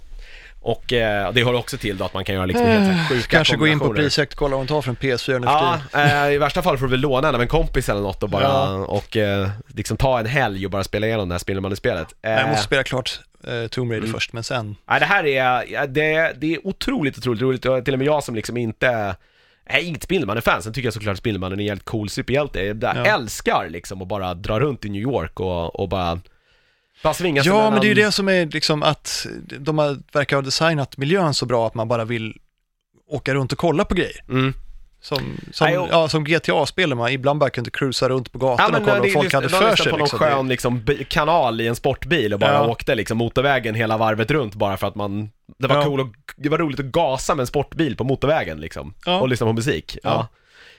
och eh, det hör också till då att man kan göra liksom helt så här sjuka Kanske gå in på prisjakt, kolla vad de tar för en PS4 nu Ja, eh, i värsta fall får du väl låna en av en kompis eller något och bara, Ja. och eh, liksom ta en helg och bara spela igenom det här Spindelmannen-spelet. Eh, Jag måste spela klart eh, Tomb Raider först, men sen. Nej, det här är, det, det är otroligt, otroligt roligt och till och med jag som liksom inte är inget Spindelmannen-fan, sen tycker jag såklart Spindelmannen är en jävligt cool superhjälte. Jag Ja. älskar liksom att bara dra runt i New York och, och bara, bara svinga sig Ja, mellan- men det är ju det som är liksom att de har, verkar ha designat miljön så bra att man bara vill åka runt och kolla på grejer. Mm. Som, som, Nej, och- ja, som GTA-spel, man ibland bara kunde cruisa runt på gatan och kolla det- folk hade de för lyssnade sig. på någon Liksom. skön liksom, bi- kanal i en sportbil och bara Ja. åkte liksom motorvägen hela varvet runt bara för att man Det var Ja. cool och det var roligt att gasa med en sportbil på motorvägen liksom Ja. och lyssna på musik. Ja. Ja.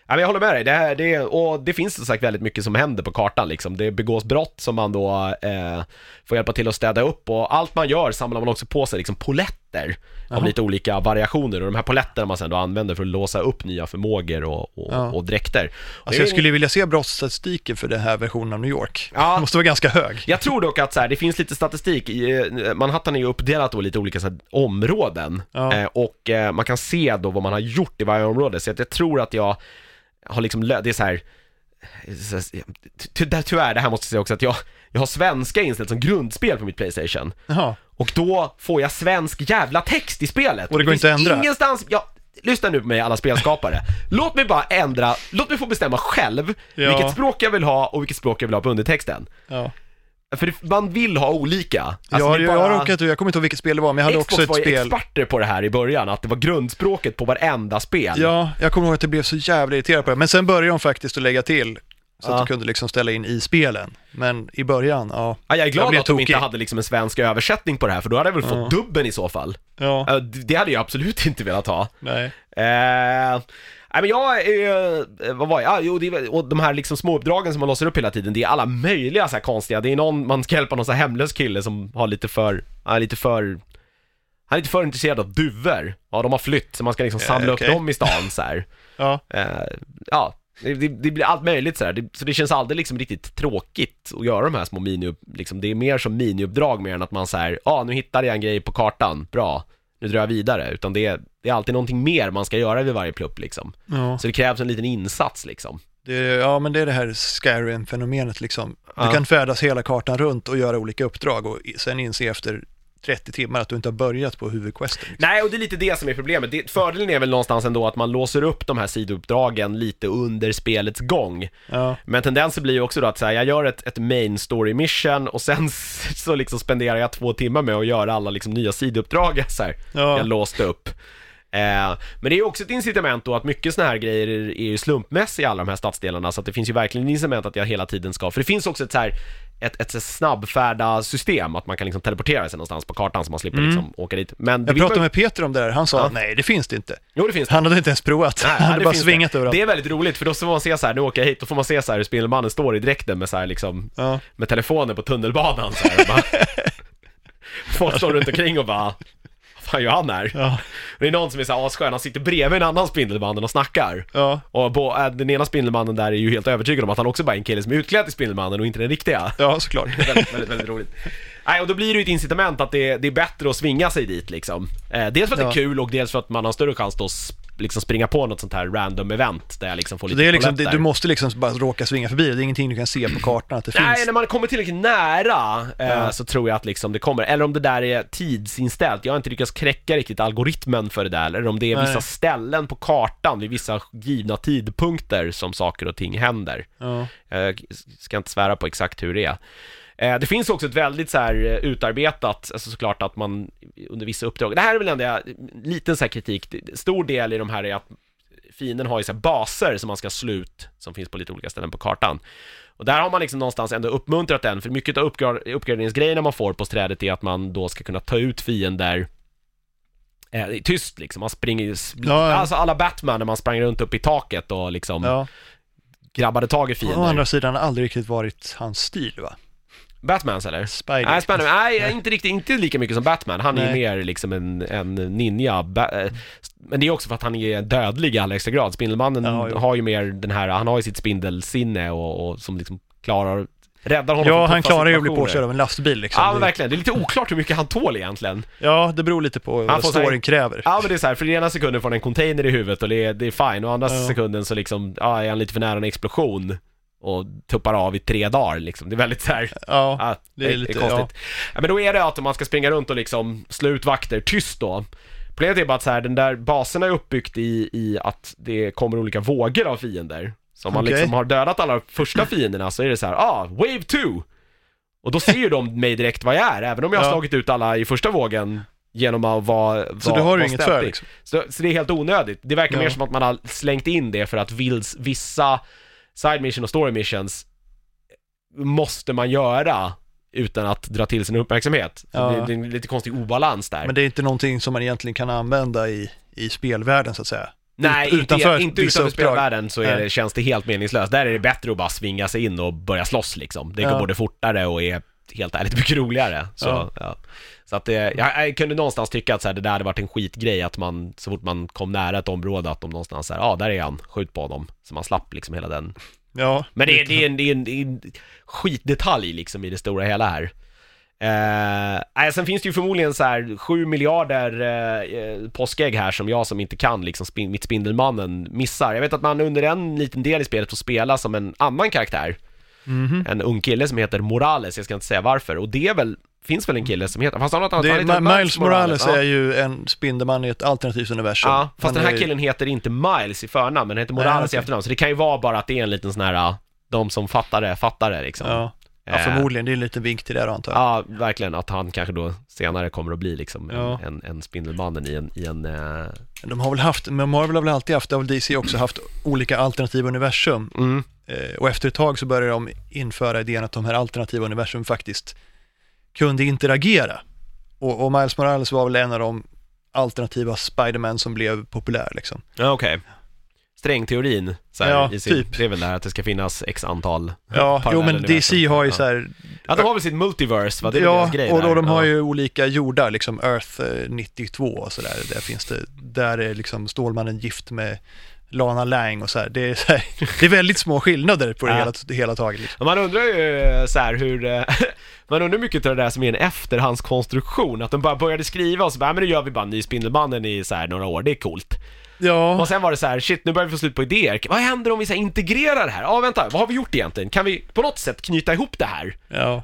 Ja, men jag håller med dig, det, här, det, och det finns som sagt väldigt mycket som händer på kartan liksom. Det begås brott som man då eh, får hjälpa till att städa upp och allt man gör samlar man också på sig liksom poletter av lite olika variationer och de här poletterna man sen då använder för att låsa upp nya förmågor och, och, Ja. och dräkter. Alltså jag skulle vilja se brottsstatistiken för den här versionen av New York. Ja. Det måste vara ganska hög. Jag tror dock att så här, det finns lite statistik, eh, Manhattan är ju uppdelat då i lite olika så här, områden Ja. eh, och eh, man kan se då vad man har gjort i varje område, så att jag tror att jag har liksom, det är så här, ty- ty- tyvärr, det här måste jag säga också att jag, jag har svenska inställt som grundspel på mitt Playstation Jaha. och då får jag svensk jävla text i spelet. Och det går inte att ändra? Ingenstans, ja, lyssna nu på mig alla spelskapare. låt mig bara ändra, låt mig få bestämma själv Ja. vilket språk jag vill ha och vilket språk jag vill ha på undertexten. Ja. För man vill ha olika. Alltså, ja, det är jag bara- har råkat, jag kommer inte ihåg vilket spel det var, men jag hade Xbox också ett var ju spel. experter på det här i början, att det var grundspråket på varenda spel. Ja, jag kommer ihåg att jag blev så jävla irriterad på det. Men sen började de faktiskt att lägga till. Så Ja. att du kunde liksom ställa in i spelen. Men i början, ja. Ja, jag är glad blev att de inte hade liksom en svensk översättning på det här, för då hade jag väl fått Ja. dubben i så fall. Ja, Det hade jag absolut inte velat ha. nej. Eh, nej men jag är, eh, vad var jag? Ah, jo, det är, och de här liksom småuppdragen som man låser upp hela tiden, det är alla möjliga så här konstiga, det är någon, man ska hjälpa någon så här hemlös kille som har lite för, han är lite för, han är lite för intresserad av duvor. Ja, de har flytt, så man ska liksom Eh, samla okej. upp dem i stan så här. Ja, Eh, ja, det, det, det blir allt möjligt så här. Det, så det känns aldrig liksom riktigt tråkigt att göra de här små mini liksom, det är mer som miniuppdrag mer än att man säger ja nu hittade jag en grej på kartan, bra, nu drar jag vidare, utan det är, det är alltid någonting mer man ska göra vid varje plupp liksom. ja. Så det krävs en liten insats liksom. Det ja, men det är det här Skyrim-fenomenet liksom. Du Ja. kan färdas hela kartan runt och göra olika uppdrag och sen inse efter 30 timmar att du inte har börjat på huvudquesten. Liksom. Nej, och det är lite det som är problemet. Det, fördelen är väl någonstans ändå att man låser upp de här sidouppdragen lite under spelets gång. Ja, Men tendensen blir ju också då att så här, jag gör ett, ett main story mission och sen så liksom spenderar jag två timmar med att göra alla liksom nya sidouppdrag så här, Ja. jag låste upp. Eh, men det är ju också ett incitament då att mycket såna här grejer är, är ju slumpmässiga i alla de här stadsdelarna så att det finns ju verkligen incitament att jag hela tiden ska, för det finns också ett så här ett, ett snabbfärda system, att man kan liksom teleportera sig någonstans på kartan så man slipper liksom åka dit. Men Mm. jag man- pratade med Peter om det där, han sa Ja. nej det finns det inte. Jo det finns det. Han hade inte ens provat, Nej, han hade det bara svingat det. överallt. Det är väldigt roligt för då får man se så här, nu åker jag hit, då får man se så här hur Spindelmannen står i dräkten med så här liksom Ja. med telefonen på tunnelbanan så här, och bara, Folk står runt omkring och bara Vad gör han här? Ja, Det är någon som är så här asskön, han sitter bredvid en annan Spindelmannen och snackar ja, Och bo, äh, den ena Spindelmannen där är ju helt övertygad om att han också bara är en kille som är utklädd till Spindelmannen och inte den riktiga ja såklart. väldigt, väldigt, väldigt roligt. Nej, och då blir det ju ett incitament att det, det är bättre att svinga sig dit liksom. Eh, dels för att Ja. det är kul och dels för att man har större chans då att liksom springa på något sånt här random event där jag liksom får Så lite det är liksom, det, du måste liksom bara råka svinga förbi det, är ingenting du kan se på kartan att det Nej, finns. när man kommer tillräckligt nära eh, Ja. så tror jag att liksom det kommer, eller om det där är tidsinställt, jag har inte lyckats knäcka riktigt algoritmen för det där, eller om det är Nej. vissa ställen på kartan vid vissa givna tidpunkter som saker och ting händer. Ja. Jag ska inte svära på exakt hur det är. Eh, Det finns också ett väldigt så här eh, utarbetat, alltså såklart att man under vissa uppdrag, det här är väl ändå jag- liten så här kritik, stor del i de här är att fienden har ju så baser som man ska slå ut, som finns på lite olika ställen på kartan. Och där har man liksom någonstans ändå uppmuntrat den, för mycket av uppgra- uppgraderingsgrejerna man får på strädet är att man då ska kunna ta ut fiender eh, tyst liksom, man springer, Ja, alltså alla Batman när man sprang runt upp i taket och liksom ja. grabbade tag i Å fiender. andra sidan har aldrig riktigt varit hans stil va? Batmans eller? Spidey. Nej, spännande. Nej, inte riktigt, inte lika mycket som Batman. Han är ju mer liksom en, en ninja. Ba- eh, Men det är också för att han är dödlig i allra högsta grad. Spindelmannen Ja, har ju mer den här, han har ju sitt spindelsinne och, och som liksom klarar, räddar honom Ja, han klarar ju att bli påkörd av en lastbil liksom. Ja, men verkligen. Det är lite oklart hur mycket han tål egentligen. ja, det beror lite på Han vad storyn kräver. Ja, men det är så här, för i ena sekunden får han en container i huvudet och det är, det är fine, och andra Ja. sekunden så liksom, ja, är han lite för nära en explosion och tuppar av i tre dagar liksom. Det är väldigt så här, Ja, Ja, det är lite- konstigt. Ja. men då är det att man ska springa runt och liksom slå ut vakter tyst då. Problemet är bara att så här, den där basen är uppbyggt i, i att det kommer olika vågor av fiender. Så om man Okej. liksom har dödat alla första fienderna så är det så här, ah, wave 2! Och då ser ju de mig direkt vad jag är, även om jag har Ja. slagit ut alla i första vågen genom att vara så vara- du har ju inget för liksom. Så, så det är helt onödigt. Det verkar Ja. mer som att man har slängt in det för att vils, vissa side mission och story missions måste man göra utan att dra till sin uppmärksamhet. Ja. det, det är en lite konstig obalans där. Men det är inte någonting som man egentligen kan använda i, i spelvärlden så att säga. Nej, Ut- utanför inte, utanför spelvärlden så är det, känns det helt meningslöst. Där är det bättre att bara svinga sig in och börja slåss liksom. Det går Ja. både fortare och är helt ärligt mycket roligare. Så, ja. Så att det, jag, jag kunde någonstans tycka att så här, det där hade varit en skitgrej att man, så fort man kom nära ett område, att de någonstans såhär, ja ah, där är han, skjut på honom. Så man slapp liksom hela den. Ja, Men det, är- det, är en, det, är en, det är en skitdetalj liksom i det stora hela här. Eh, sen finns det ju förmodligen så här 7 miljarder eh, eh, påskägg här som jag som inte kan liksom spin, mitt Spindelmannen missar. Jag vet att man under en liten del i spelet får spela som en annan karaktär. Mhm. En ung kille som heter Morales, jag ska inte säga varför. Och det är väl, finns väl en kille som heter, fast han har annat, det, han Miles Morales är ju en Spindelman i ett alternativt universum. Ja, fast den här är- killen heter inte Miles i förnamn, men heter Morales i efternamn. Så det kan ju vara bara att det är en liten sån här, de som fattar det, fattar det liksom. Ja, ja Eh, förmodligen. Det är en liten vink till det då, antar jag. Ja, verkligen. Att han kanske då senare kommer att bli liksom en, Ja. en, en Spindelmannen i en, i en eh, De har väl haft, men Marvel har väl alltid haft, det har väl DC också haft olika alternativa universum. mm, Eh, och efter ett tag så började de införa idén att de här alternativa universum faktiskt kunde interagera. Och, och Miles Morales var väl en av de alternativa Spiderman som blev populär liksom. ja okej. Strängteorin, så här, Ja, i sin, typ. det är väl det här att det ska finnas x antal Ja, jo men. DC har ju ja. så här, Ja, de har väl sitt multiverse, va? Det är ja, deras grej och då där. de har ja. ju olika jordar, liksom Earth eh, 92 och sådär. Där finns det, där är liksom Stålmannen gift med Lana Lang och så här. Det är, så här, det är väldigt små skillnader på det Ja. hela, hela taget. Liksom. Man undrar ju eh, så här hur, eh, man undrar mycket av det där som är en efterhandskonstruktion, att de bara började skriva och så bara, "Ja, men nu gör vi bara en ny Spindelmannen i så här några år, det är coolt. Ja, Och sen var det så här, shit nu börjar vi få slut på idéer, vad händer om vi så integrerar det här? Ja vänta, vad har vi gjort egentligen? Kan vi på något sätt knyta ihop det här? ja.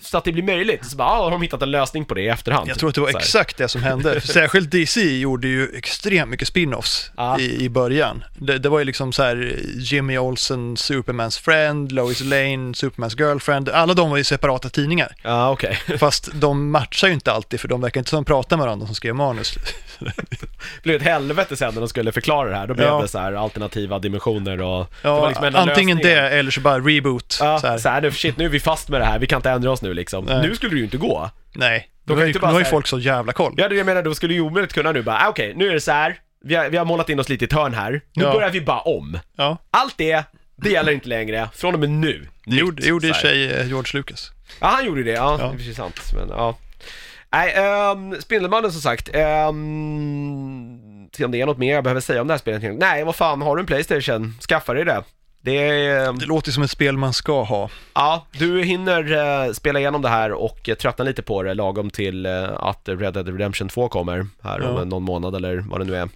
Så att det blir möjligt? Så bara, ja, har de hittat en lösning på det i efterhand? Jag tror att det var exakt det som hände. Särskilt DC gjorde ju extremt mycket spin-offs Ja. i, i början. Det, det var ju liksom så här Jimmy Olsen, Supermans friend, Lois Lane, Supermans girlfriend. Alla de var ju separata tidningar. Ja, okej. Fast de matchar ju inte alltid för de verkar inte som de pratar med varandra som skrev manus. Det blev ett helvete sen när de skulle förklara det här, då blev Ja. det så här alternativa dimensioner och... det var Ja, liksom antingen lösningen. det eller så bara reboot. Ja, så här. så här, nu, shit, nu är vi fast med det här, vi kan inte ändra oss nu liksom. Nej. Nu skulle det ju inte gå. Nej, Då då kan ju inte har ju så här- folk så jävla koll. Ja, det jag menar, då skulle ju omöjligt kunna nu bara, ah, okej, nu är det så här. Vi har, vi har målat in oss lite i ett hörn här, nu Ja. börjar vi bara om. Ja, Allt det, det gäller inte längre, från och med nu. det gjorde, det gjorde i och så för här. sig eh, George Lucas. Ja, han gjorde det, ja, Ja. det är precis sant, men ja. Nej, um, Spindelmannen som sagt, um, se om det är något mer jag behöver säga om det här spelet. Nej, vad fan, har du en Playstation, skaffa dig det. Det är, Det låter som ett spel man ska ha. ja, du hinner eh, spela igenom det här och eh, tröttna lite på det lagom till eh, att Red Dead Redemption 2 kommer här om Ja. en- någon månad eller vad det nu är.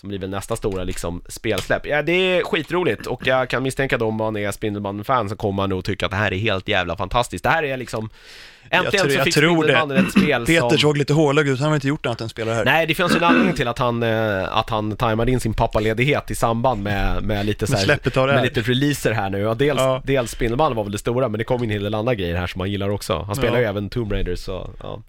Som blir väl nästa stora liksom spelsläpp. Ja, det är skitroligt och jag kan misstänka att om man är Spindelmannen-fan så kommer man nog tycka att det här är helt jävla fantastiskt. Det här är liksom, äntligen tror- så jag fick. Spindelmannen ett spel Peter som... såg lite hålögd ut, han har inte gjort annat än spela här. Nej, det finns ju en anledning till att han, eh, att han tajmade in sin pappaledighet i samband med, med lite så här, med lite releaser här nu. Ja, dels, Ja. dels Spindelmannen var väl det stora, men det kom in en hel del andra grejer här som han gillar också. Han spelar Ja. ju även Tomb Raider, så ja.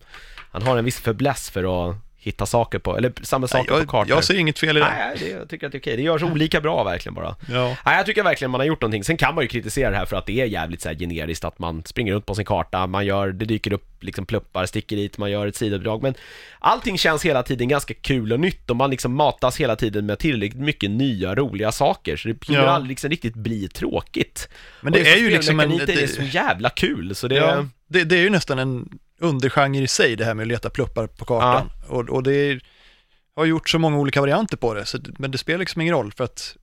Han har en viss fäbless för att hitta saker på, eller samma Nej, saker på jag, kartor. jag ser inget fel i det. Nej, det, jag tycker att det är okej. Det görs olika bra verkligen bara. Ja. Nej, jag tycker verkligen man har gjort någonting. Sen kan man ju kritisera det här för att det är jävligt så här generiskt att man springer runt på sin karta, man gör, det dyker upp liksom pluppar, sticker dit, man gör ett sidouppdrag. Men allting känns hela tiden ganska kul och nytt och man liksom matas hela tiden med tillräckligt mycket nya roliga saker. Så det hinner Ja. aldrig liksom riktigt bli tråkigt. Men det är ju liksom en... Det, är så jävla kul så det... ja, det, det är ju nästan en undergenre i sig det här med att leta pluppar på kartan. Och, och det är, har gjort så många olika varianter på det, så, men det spelar liksom ingen roll för att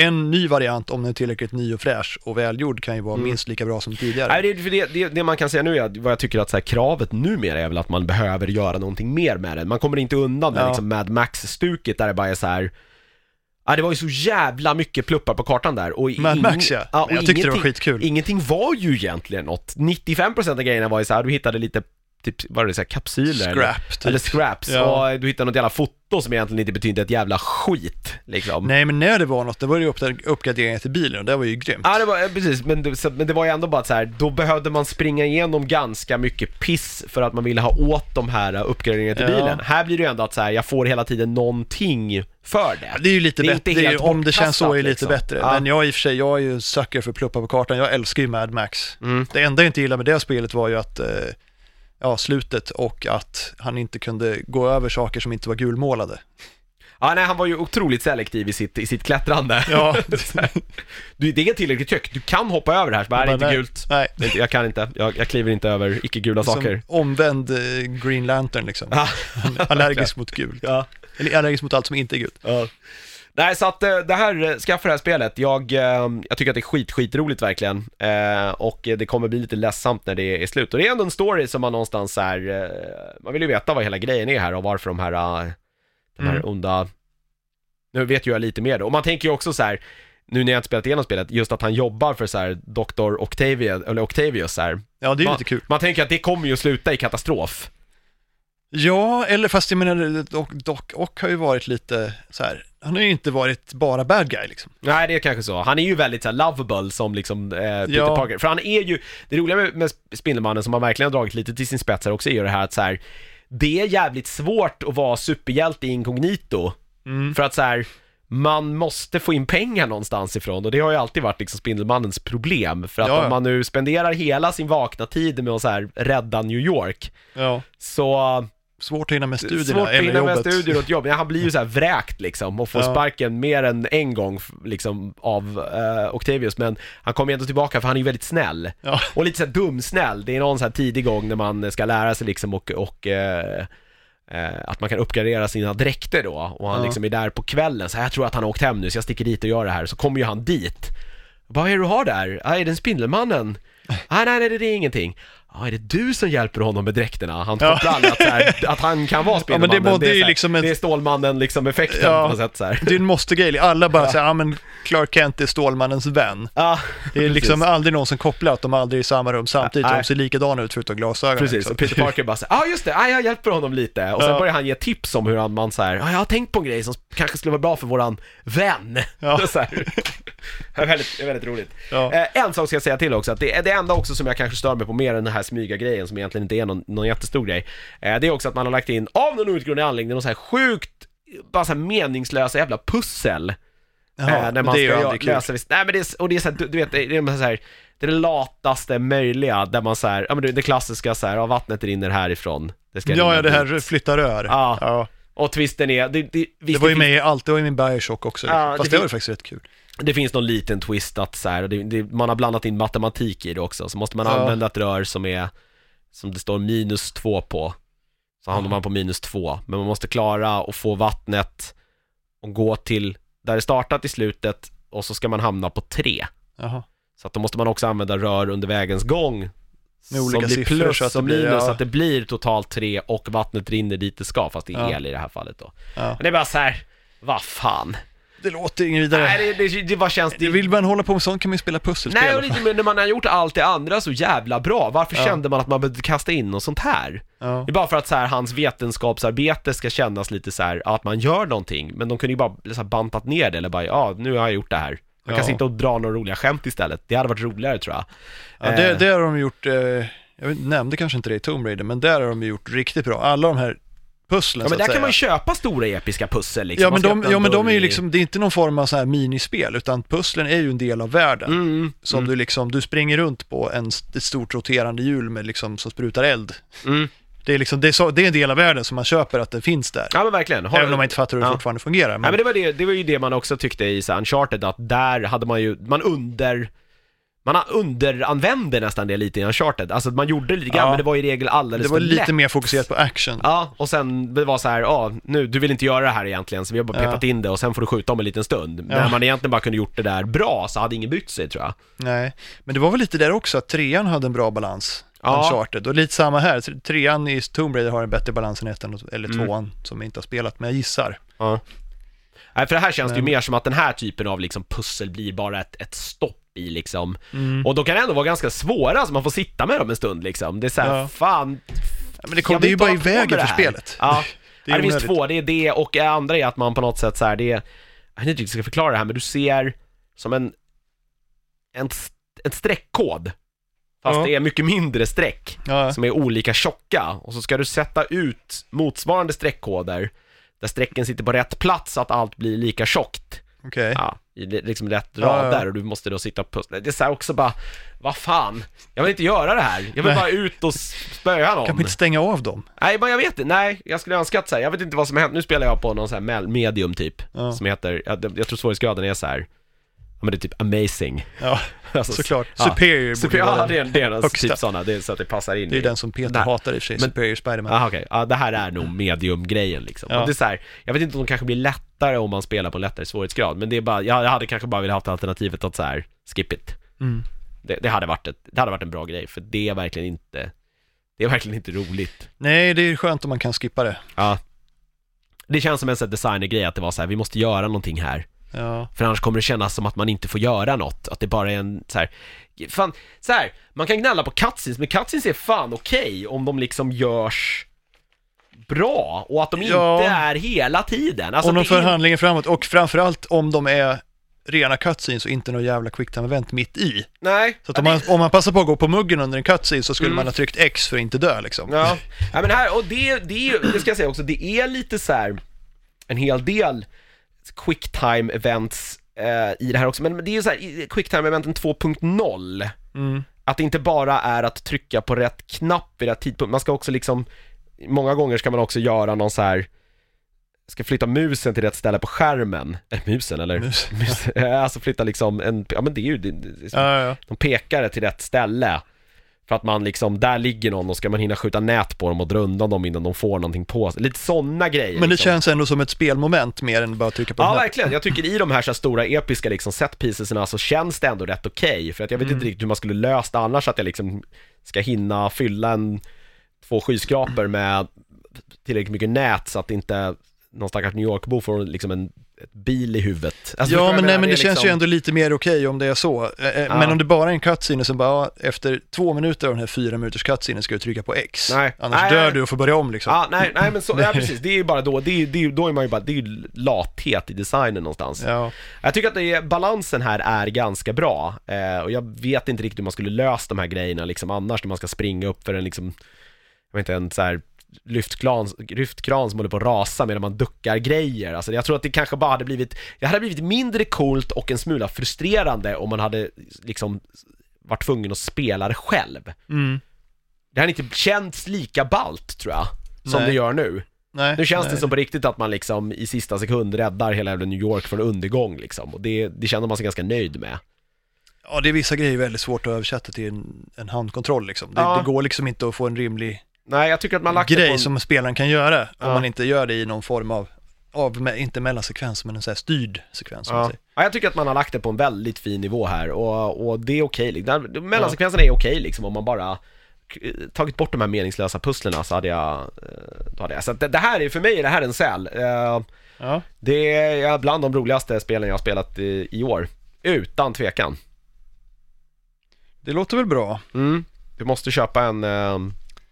en ny variant, om den är tillräckligt ny och fräsch och välgjord, kan ju vara Mm. minst lika bra som tidigare. Nej, det, det, det, det man kan säga nu är att vad jag tycker att så här, kravet numera är väl att man behöver göra någonting mer med det. Man kommer inte undan med Ja. liksom Mad Max-stuket där det bara är så här. Ja, det var ju så jävla mycket pluppar på kartan där och Mad Max ja, och Men jag tyckte det var skitkul. Ingenting var ju egentligen något. 95% av grejerna var ju så här, du hittade lite, typ, vad är det, så här, kapsyler? eller- Scrap, typ. Eller scraps, Ja. och du hittade något jävla foto som egentligen inte betydde ett jävla skit, liksom. Nej, men när det var något, det var ju upp, uppgraderingar till bilen och det var ju grymt. Ja, det var, eh, precis, men det, så, men det var ju ändå bara så här, då behövde man springa igenom ganska mycket piss för att man ville ha åt de här uh, uppgraderingarna till Ja. bilen. Här blir det ju ändå att så här, jag får hela tiden någonting för det. Det är ju lite bättre, helt om det känns så är det lite bortkastat, bättre. liksom. Ja. Men jag i och för sig, jag är ju sucker för pluppar på kartan, jag älskar ju Mad Max. Mm. Det enda jag inte gillade med det spelet var ju att, eh, ja, slutet och att han inte kunde gå över saker som inte var gulmålade. Ja, nej, han var ju otroligt selektiv i sitt, i sitt klättrande. Ja, Du, det är tillräckligt högt, du kan hoppa över det här, så bara, "Nej, det är inte nej, gult. Nej, Jag kan inte, jag, jag kliver inte över icke-gula saker. som omvänd eh, Green Lantern liksom. Allergisk mot gult. ja. Eller allergisk mot allt som inte är gult. Ja. Nej, så att eh, det här, eh, skaffa det här spelet. Jag, eh, jag tycker att det är skit, skitroligt verkligen. Och det kommer bli lite ledsamt när det är slut. Och det är ändå en story som man någonstans är, man vill ju veta vad hela grejen är här och varför de här, de här Mm. onda, nu vet ju jag lite mer då. Och man tänker ju också så här, nu när jag inte spelat igenom spelet, just att han jobbar för så här Dr. Octavia, eller Octavius så här. Ja, det är ju lite kul. man tänker att det kommer ju att sluta i katastrof. Ja, eller fast jag menar, Doc, Doc Ock har ju varit lite så här, han har ju inte varit bara bad guy liksom. Nej, det är kanske så. Han är ju väldigt så här, lovable som liksom eh, Peter Ja. Parker. För han är ju, det roliga med, med Spindelmannen som han verkligen har dragit lite till sin spets här också är ju det här att så här, det är jävligt svårt att vara superhjälte inkognito. Mm. För att så här, man måste få in pengar någonstans ifrån och det har ju alltid varit liksom Spindelmannens problem. För att Ja, ja. om man nu spenderar hela sin vakna tid med att så här, rädda New York, Ja, så svårt att hinna med studierna Svårt att hinna med studier och ett jobb. Ja, han blir ju så här vräkt liksom och får Ja. sparken mer än en gång liksom av eh, Octavius. Men han kommer ju ändå tillbaka för han är ju väldigt snäll. Ja. Och lite så här dumsnäll. Det är någon så här tidig gång när man ska lära sig liksom och, och eh, att man kan uppgradera sina dräkter då. Och han Ja. liksom är där på kvällen. Så här, jag tror att han har åkt hem nu så jag sticker dit och gör det här. Så kommer ju han dit. Vad är det du har där? Ah, är det en Spindelmannen? Ah, nej, nej, det är ingenting. Ah, är det du som hjälper honom med dräkterna? Han Ja. kopplar aldrig att, här, att han kan vara men det Spindelmannen. må- det är så ju här, liksom ett- det är Stålmannen liksom effekten Ja. på något sätt så här. Det är en måste-grej, alla bara säger, ja men Clark Kent är Stålmannens vän. Ja, Det är liksom precis. aldrig någon som kopplar att de aldrig är i samma rum samtidigt, Nej. de ser likadana ut förutom glasögonen. Precis, liksom. och Peter Parker bara säger, ja ah, just det, ah, jag hjälper honom lite. Och sen Ja. börjar han ge tips om hur han, man så här, ah, jag har tänkt på en grej som kanske skulle vara bra för våran vän. Ja. så här. Det är väldigt, det väldigt roligt. Ja. Eh, en sak ska jag säga till också, att det är det enda också som jag kanske stör mig på mer än den här smyga-grejen som egentligen inte är någon, någon jättestor grej. Eh, det är också att man har lagt in, av någon outgrundlig anledning, någon så här sjukt, bara så här meningslösa jävla pussel. Jaha, eh, när man det är ju aldrig kul. lösa visst, nej men det är, och det är så här, du, du vet, det är så här, det är det lataste möjliga där man så här, ja men det, det klassiska så här, ja vattnet rinner härifrån. Det ska Ja, ja, det här dit. flytta rör. Ja. ja. Och twisten är, det, det, Det visst, var ju med i allt, det var ju min Bioshock också. Ja, Fast det det, var ju faktiskt rätt kul. Det finns någon liten twist att så här, och det, det, man har blandat in matematik i det också, så måste man Ja. använda ett rör som är, som det står minus två på. Så hamnar man på minus två, men man måste klara att få vattnet och gå till där det startat i slutet och så ska man hamna på tre. Jaha. Så att då måste man också använda rör under vägens gång Med som olika blir siffror plus så att det och blir, minus, ja. så att det blir totalt tre och vattnet rinner dit det ska, fast det är Ja. el i det här fallet då. Ja. Men det är bara så här, vad fan. Det låter inget vidare. Nej, det, det, det bara känns... Det vill man hålla på med sånt kan man ju spela pusselspel. Nej, och lite men när man har gjort allt det andra så jävla bra, varför Ja. kände man att man behövde kasta in något sånt här? Ja. Det är bara för att så här, hans vetenskapsarbete ska kännas lite så här, att man gör någonting, men de kunde ju bara så här, bantat ner det eller bara, ja, nu har jag gjort det här. Man kan sitta och dra några roliga skämt istället, det hade varit roligare tror jag. Ja, det, Eh, det har de gjort, eh, jag nämnde kanske inte det i Tomb Raider, men där har de gjort riktigt bra. Alla de här pusslen Ja men där kan man ju köpa stora episka pussel liksom. Ja men, de, ja en men de är ju liksom, det är inte någon form av så här minispel, utan pusslen är ju en del av världen. Mm, Som mm, du liksom, du springer runt på en, ett stort roterande hjul med liksom, som sprutar eld. mm. Det är liksom, det är, så, det är en del av världen som man köper att den finns där. Ja men verkligen. Har- Även om man inte fattar hur det Ja. fortfarande fungerar. Men, Nej men det var, det, det var ju det man också tyckte i så Uncharted, att där hade man ju, man under man underanvände nästan det lite i Uncharted, alltså man gjorde det lite grann Ja. men det var i regel alldeles det var för lite lätt. mer fokuserat på action. Ja, och sen det var så här, ja, nu, du vill inte göra det här egentligen så vi har bara Ja. petat in det och sen får du skjuta om en liten stund. När man egentligen bara kunde gjort det där bra så hade ingen bytt sig tror jag. Nej, men det var väl lite där också, att trean hade en bra balans. Ja. Uncharted. Och lite samma här, trean i Tomb Raider har en bättre balans än ettan, eller Mm. tvåan, som jag inte har spelat, men jag gissar. Ja. Nej, för det här känns det ju mer som att den här typen av liksom pussel blir bara ett, ett stopp i liksom. Mm. Och de kan ändå vara ganska svåra, så man får sitta med dem en stund liksom. Det är såhär, Ja. fan, men det, kom, det är ju bara i vägen det för spelet. Ja, Det det, är det finns två, det är det och det andra är att man på något sätt så här, det är, jag vet inte jag ska förklara det här, men du ser som en, en, en streckkod. Fast Ja. det är mycket mindre streck Ja, som är olika tjocka och så ska du sätta ut motsvarande streckkoder där strecken sitter på rätt plats så att allt blir lika tjockt. Okej. Ja, i li- liksom rätt Ja, ja. rader och du måste då sitta och pussla. Det är så här också bara, vad fan, jag vill inte göra det här. Jag vill Nej. bara ut och spöa någon. Kan man inte stänga av dem? Nej, men jag vet inte, nej, jag skulle önska att så här, jag vet inte vad som har hänt, nu spelar jag på någon sån här mel- medium typ, Ja. som heter, jag, jag tror svårighetsgraden är så här. Ja men det är typ amazing. Ja, Alltså, såklart. ja. Superior borde Super, vara ja, det är, det är högsta. typ sådana, det är så att det passar in Det är i. den som Peter Där. hatar i och för sig, Men- Superior Spiderman. Aha, okej, ja det här är nog medium-grejen liksom. Ja. Och det är så här, jag vet inte om de kanske blir lättare om man spelar på en lättare svårighetsgrad, men det är bara, jag hade kanske bara velat haft alternativet att så här, skip it. Mm. Det, det, hade varit ett, det hade varit en bra grej, för det är verkligen inte, det är verkligen inte roligt. Nej, det är skönt om man kan skippa det. Ja. Det känns som en sån designergrej att det var så här, vi måste göra någonting här. Ja. För annars kommer det kännas som att man inte får göra något, att det bara är en så här, fan, så här, man kan gnälla på cutscenes, men cutscenes är fan okej om de liksom görs bra och att de Ja. inte är hela tiden. Alltså om de för är- handlingen framåt och framförallt om de är rena cutscenes och inte någon jävla quicktime-event mitt i. Nej. Så att om man, om man passar på att gå på muggen under en cutscene så skulle Mm. man ha tryckt X för att inte dö liksom. Ja, ja men här, och det, det det ska jag säga också, det är lite så här en hel del quicktime events eh, i det här också, men det är ju så här, i quicktime eventen 2.0 Mm. att det inte bara är att trycka på rätt knapp vid rätt tidpunkt, man ska också liksom Många gånger ska man också göra någon så här Ska flytta musen till rätt ställe på skärmen, eller musen eller? Mus. Mus, alltså flytta liksom en, ja men det är ju, det, det, det, Ja, ja. de pekar till rätt ställe För att man liksom, där ligger någon och ska man hinna skjuta nät på dem och dra undan dem innan de får någonting på sig, lite sådana grejer Men det liksom. känns ändå som ett spelmoment mer än bara trycka på Ja verkligen, jag tycker i de här, så här stora episka liksom set piecesna så känns det ändå rätt okej För att jag vet Mm. inte riktigt hur man skulle lösa det annars att jag liksom ska hinna fylla en två skyskrapor med tillräckligt mycket nät så att inte någon stackars New York-bo får liksom en ett bil i huvudet Alltså, Ja, men, nej, men det, är känns ju liksom- ändå lite mer okej om det är så. Eh, eh, Ja. Men om det bara är en cutscene sen bara, efter två minuter av den här fyra minuters cutscenen ska du trycka på X. Nej. Annars Nej, dör nej. du och får börja om liksom. Ja, nej, nej men så, ja, precis, det är ju bara då, det är, det är, ju- då är man ju bara, det är ju lathet i designen någonstans Ja. Jag tycker att det är, balansen här är ganska bra, eh, och jag vet inte riktigt hur man skulle lösa de här grejerna liksom annars när man ska springa upp för en liksom, jag vet inte, en så här lyftkran, lyftkran som håller på att rasa medan man duckar grejer. Alltså jag tror att det kanske bara hade blivit, det hade blivit mindre coolt och en smula frustrerande om man hade liksom varit tvungen att spela det själv. Mm. Det hade inte känts lika balt tror jag, som Nej. det gör nu. Nej. Nu känns nej. det som på riktigt att man liksom i sista sekund räddar hela jävla New York från undergång liksom. Och det, det känner man sig ganska nöjd med. Ja, det är vissa grejer väldigt svårt att översätta till en, en handkontroll liksom. Det, Ja. det går liksom inte att få en rimlig Nej, jag tycker att man lagt grej en... som spelaren kan göra om Ja. man inte gör det i någon form av, av inte mellansekvens, men en sån här styrd sekvens. Ja. ja, jag tycker att man har lagt det på en väldigt fin nivå här och, och det är okej. liksom. Den- Mellansekvenserna är okej liksom om man bara tagit bort de här meningslösa pusslerna så hade jag, eh, då hade jag. Så det, det här är, för mig är det här en säl. Eh, Ja. Det är bland de roligaste spelen jag har spelat i, i år. Utan tvekan. Det låter väl bra. Mm. Du måste köpa en, eh,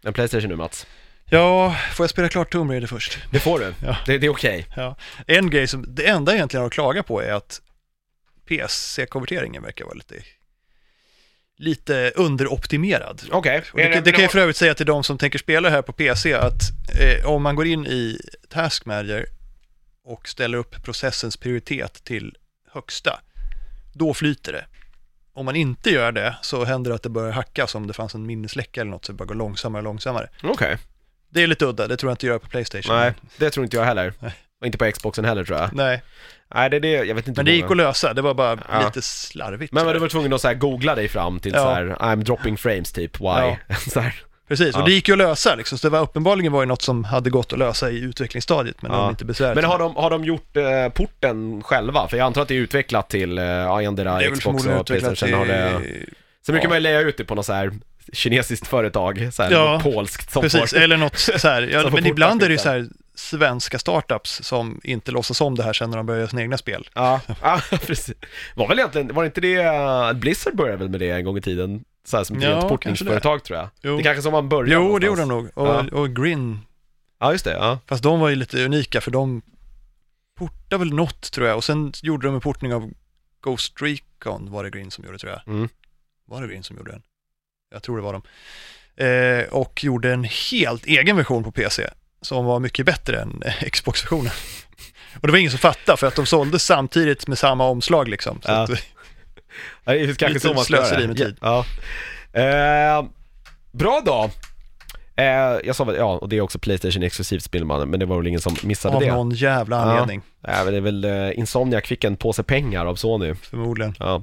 en Playstation nu Mats. Ja, får jag spela klart Tomb Raider först? Det får du. Ja. Det, det är okej. Ja. En grej som, det enda jag egentligen har att klaga på är att PC-konverteringen verkar vara lite, lite underoptimerad. Okej. Och det, det kan jag för övrigt säga till de som tänker spela här på PC att eh, om man går in i Task Manager och ställer upp processens prioritet till högsta, då flyter det. Om man inte gör det så händer det att det börjar hacka som det fanns en minnesläcka eller något så det bara går långsammare och långsammare. Okej. Det är lite udda, det tror jag inte gör på Playstation. Nej, det tror inte jag heller. Nej. Och inte på Xboxen heller tror jag. Nej, Nej, det är det, jag vet inte men det gick att lösa, det var bara Ja. lite slarvigt. Men sådär. du var tvungen att så googla dig fram till Ja. så här, I'm dropping frames typ, why? Ja. så här. Precis, Ja. och det gick ju att lösa liksom, så det var uppenbarligen var ju något som hade gått att lösa i utvecklingsstadiet, men Ja. de inte besväret. Men har de, har de gjort eh, porten själva? För jag antar att det är utvecklat till, eh, endera Xbox och Playstation. till... Har det... Sen brukar man ju lägga ut det på något så här kinesiskt företag, så här, Ja, polskt som Precis, får... eller något så här, ja, men ibland är det ju så här svenska startups som inte låtsas om det här sen när de börjar göra sina egna spel. Ja, ja, precis. Var väl egentligen, var det inte det, uh, Blizzard började väl med det en gång i tiden? Så här, som ett Ja, kanske portningsföretag tror jag. Jo. Det är kanske som man började Jo, det gjorde de någonstans. nog. Och, Ja. och Grin, Ja, just det, ja. fast de var ju lite unika för de portade väl något tror jag och sen gjorde de en portning av Ghost Recon var det Grin som gjorde tror jag. Mm. Var det Grin som gjorde den? Jag tror det var de. Eh, och gjorde en helt egen version på PC som var mycket bättre än eh, Xbox-versionen. Och det var ingen som fattade för att de såldes samtidigt med samma omslag liksom. Så Ja. att, Ja, Det är kanske så man ska slöseri med tid. Ja. Eh, bra då. Eh, jag sa väl, ja, och det är också Playstation exklusivt Spindelmannen, men det var väl ingen som missade av det. någon jävla anledning, Ja, men det är väl uh, Insomniac fick en påse pengar av Sony. förmodligen. Ja.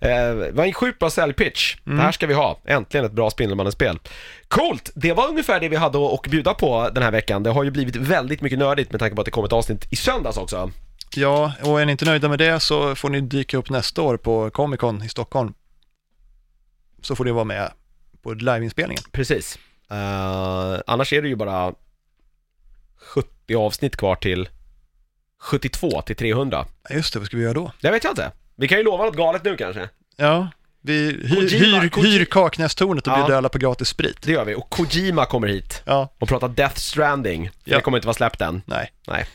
Eh, det var en sjukt bra säljpitch. Mm. Det här ska vi ha. Äntligen ett bra Spindelmannen-spel. Coolt! Det var ungefär det vi hade att bjuda på den här veckan. Det har ju blivit väldigt mycket nördigt med tanke på att det kom ett avsnitt i söndags också. Ja, och är ni inte nöjda med det så får ni dyka upp nästa år på Comic Con i Stockholm. Så får ni vara med på liveinspelningen. Precis. Eh, annars är det ju bara 70 avsnitt kvar till 72 till 300. Ja, Just det, vad ska vi göra då? Det vet jag inte. Vi kan ju lova något galet nu kanske. Ja, vi hyr, Kojima- hyr, Koji- hyr Kaknästornet och Ja. bjuder alla på gratis sprit. Det gör vi. Och Kojima kommer hit Ja, och pratar Death Stranding. Ja. Det kommer inte vara släppt än. nej. Nej.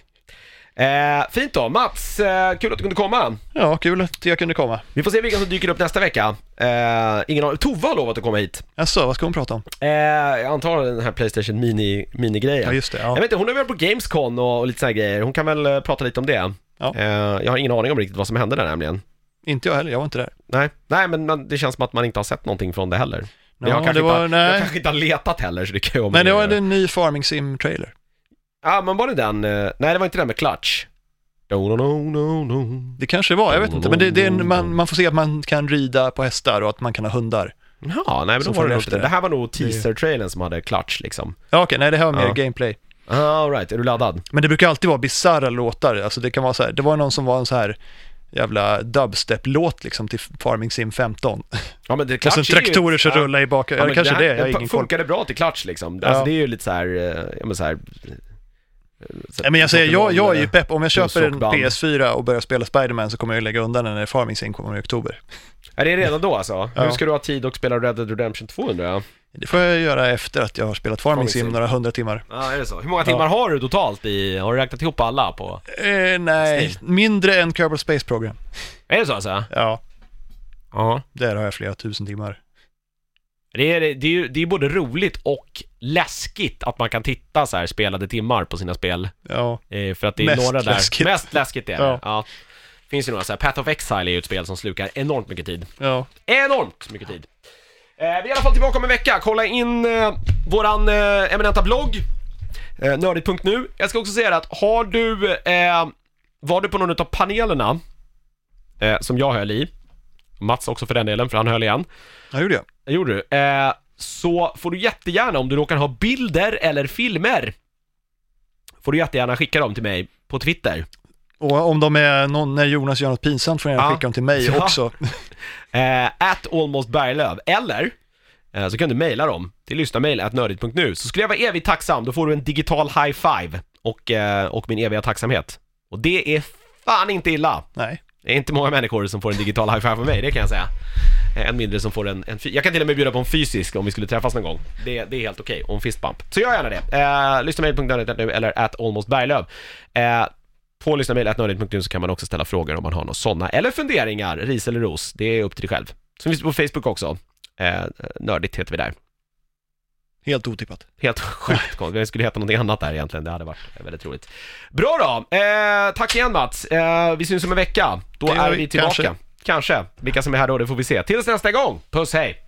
Eh, fint då. Mats, eh, kul att du kunde komma. Ja, kul att jag kunde komma. Vi får se vilka som dyker upp nästa vecka. Eh, ingen aning. Tova har lovat att komma hit. Jaså, vad ska hon prata om? Eh, jag antar den här Playstation Mini, Mini-grejen. Ja, just det. Jag Ja. vet inte, hon har varit på Gamescon och, och lite sådana grejer. Hon kan väl eh, prata lite om det. Ja. Eh, jag har ingen aning om riktigt vad som hände där nämligen. Inte jag heller, jag var inte där. Nej, nej men man, det känns som att man inte har sett någonting från det heller. Men jag, Ja, kanske det var, inte, har- jag kanske inte har letat heller så det kan jag Men det var en ny Farming Sim-trailer. Ja, men var det den? eh, Nej, det var inte den med Clutch. No, no, no, no. Det kanske var, jag vet inte. Men det, det är en, man, man får se att man kan rida på hästar och att man kan ha hundar. Ja, nej men då var det nog det. det. Här var nog teaser-trailern som hade Clutch liksom. Ja, okej, nej det här var mer Ja. gameplay. All right, är du laddad? Men det brukar alltid vara bisarra låtar. Alltså det kan vara så här, det var någon som var en så här jävla dubstep-låt liksom till Farming Sim 15. Ja men det Och Clutch sen ju- traktorer som ja. rullar i bak. Ja, Ja, kanske det, här- jag har ingen koll. Funkade bra till Clutch liksom. Ja. Alltså det är ju lite så här, eh, ja men så här... eh, så- Nej, men jag säger, jag, jag är ju pepp. Om jag köper en Rockband. PS4 och börjar spela Spiderman så kommer jag lägga undan den när Farming Sim kommer i oktober. Är det redan då alltså? Ja. Hur ska du ha tid att spela Red Dead Redemption 2 undrar jag? Det får jag göra efter att jag har spelat Farming Sim några hundra timmar. Ja, är det så? Hur många timmar har du totalt i, har du räknat ihop alla på? Eh, nej, Steam. mindre än Kerbal Space Program. Är det så alltså? Ja, Ja. där har jag flera tusen timmar. Det är, det är ju det är både roligt och läskigt att man kan titta så här spelade timmar på sina spel. Ja, Eh, för att det är Mest några där... läskigt. Mest läskigt är det. Ja. Ja. Finns ju några så här, Path of Exile är ju ett spel som slukar enormt mycket tid. ja. Enormt mycket tid. Eh, vi är i alla fall tillbaka om en vecka. Kolla in eh, våran eh, eminenta blogg, eh, nördigt.nu. Jag ska också säga att har du, var du på någon av panelerna som jag höll i, Mats också för den delen, för han höll igen. Det gjorde jag. Det gjorde du. Eh, så får du jättegärna, om du råkar ha bilder eller filmer, får du jättegärna skicka dem till mig på Twitter. Och om de är någon, när Jonas gör något pinsamt får jag gärna Ja. skicka dem till mig Ja. också. Eh, at almost Berglöf. Eller eh, så kan du mejla dem till lyssnamail.nördigt.nu så skulle jag vara evigt tacksam. Då får du en digital high five och, eh, och min eviga tacksamhet. Och det är fan inte illa. Nej. Det är inte många människor som får en digital high five av mig, det kan jag säga. Eh, Än mindre som får en, en Jag kan till och med bjuda på en fysisk om vi skulle träffas någon gång. Det, det är helt okej, och en fistbump. Så gör gärna det. Eh, lyssnamail.nördigt.nu eller at almost Berglöf. Eh, på lyssnamail.nördigt.nu så kan man också ställa frågor om man har några sådana, eller funderingar, ris eller ros. Det är upp till dig själv. Så finns på Facebook också. Eh, nördigt heter vi där. Helt otippat. Helt sjukt konstigt. Det skulle heta någonting annat där egentligen. Det hade varit väldigt roligt. Bra då! Eh, tack igen Mats. Eh, vi syns om en vecka. Då är vi, vi tillbaka. kanske. Kanske. Vilka som är här då, det får vi se. Tills nästa gång. Puss, hej!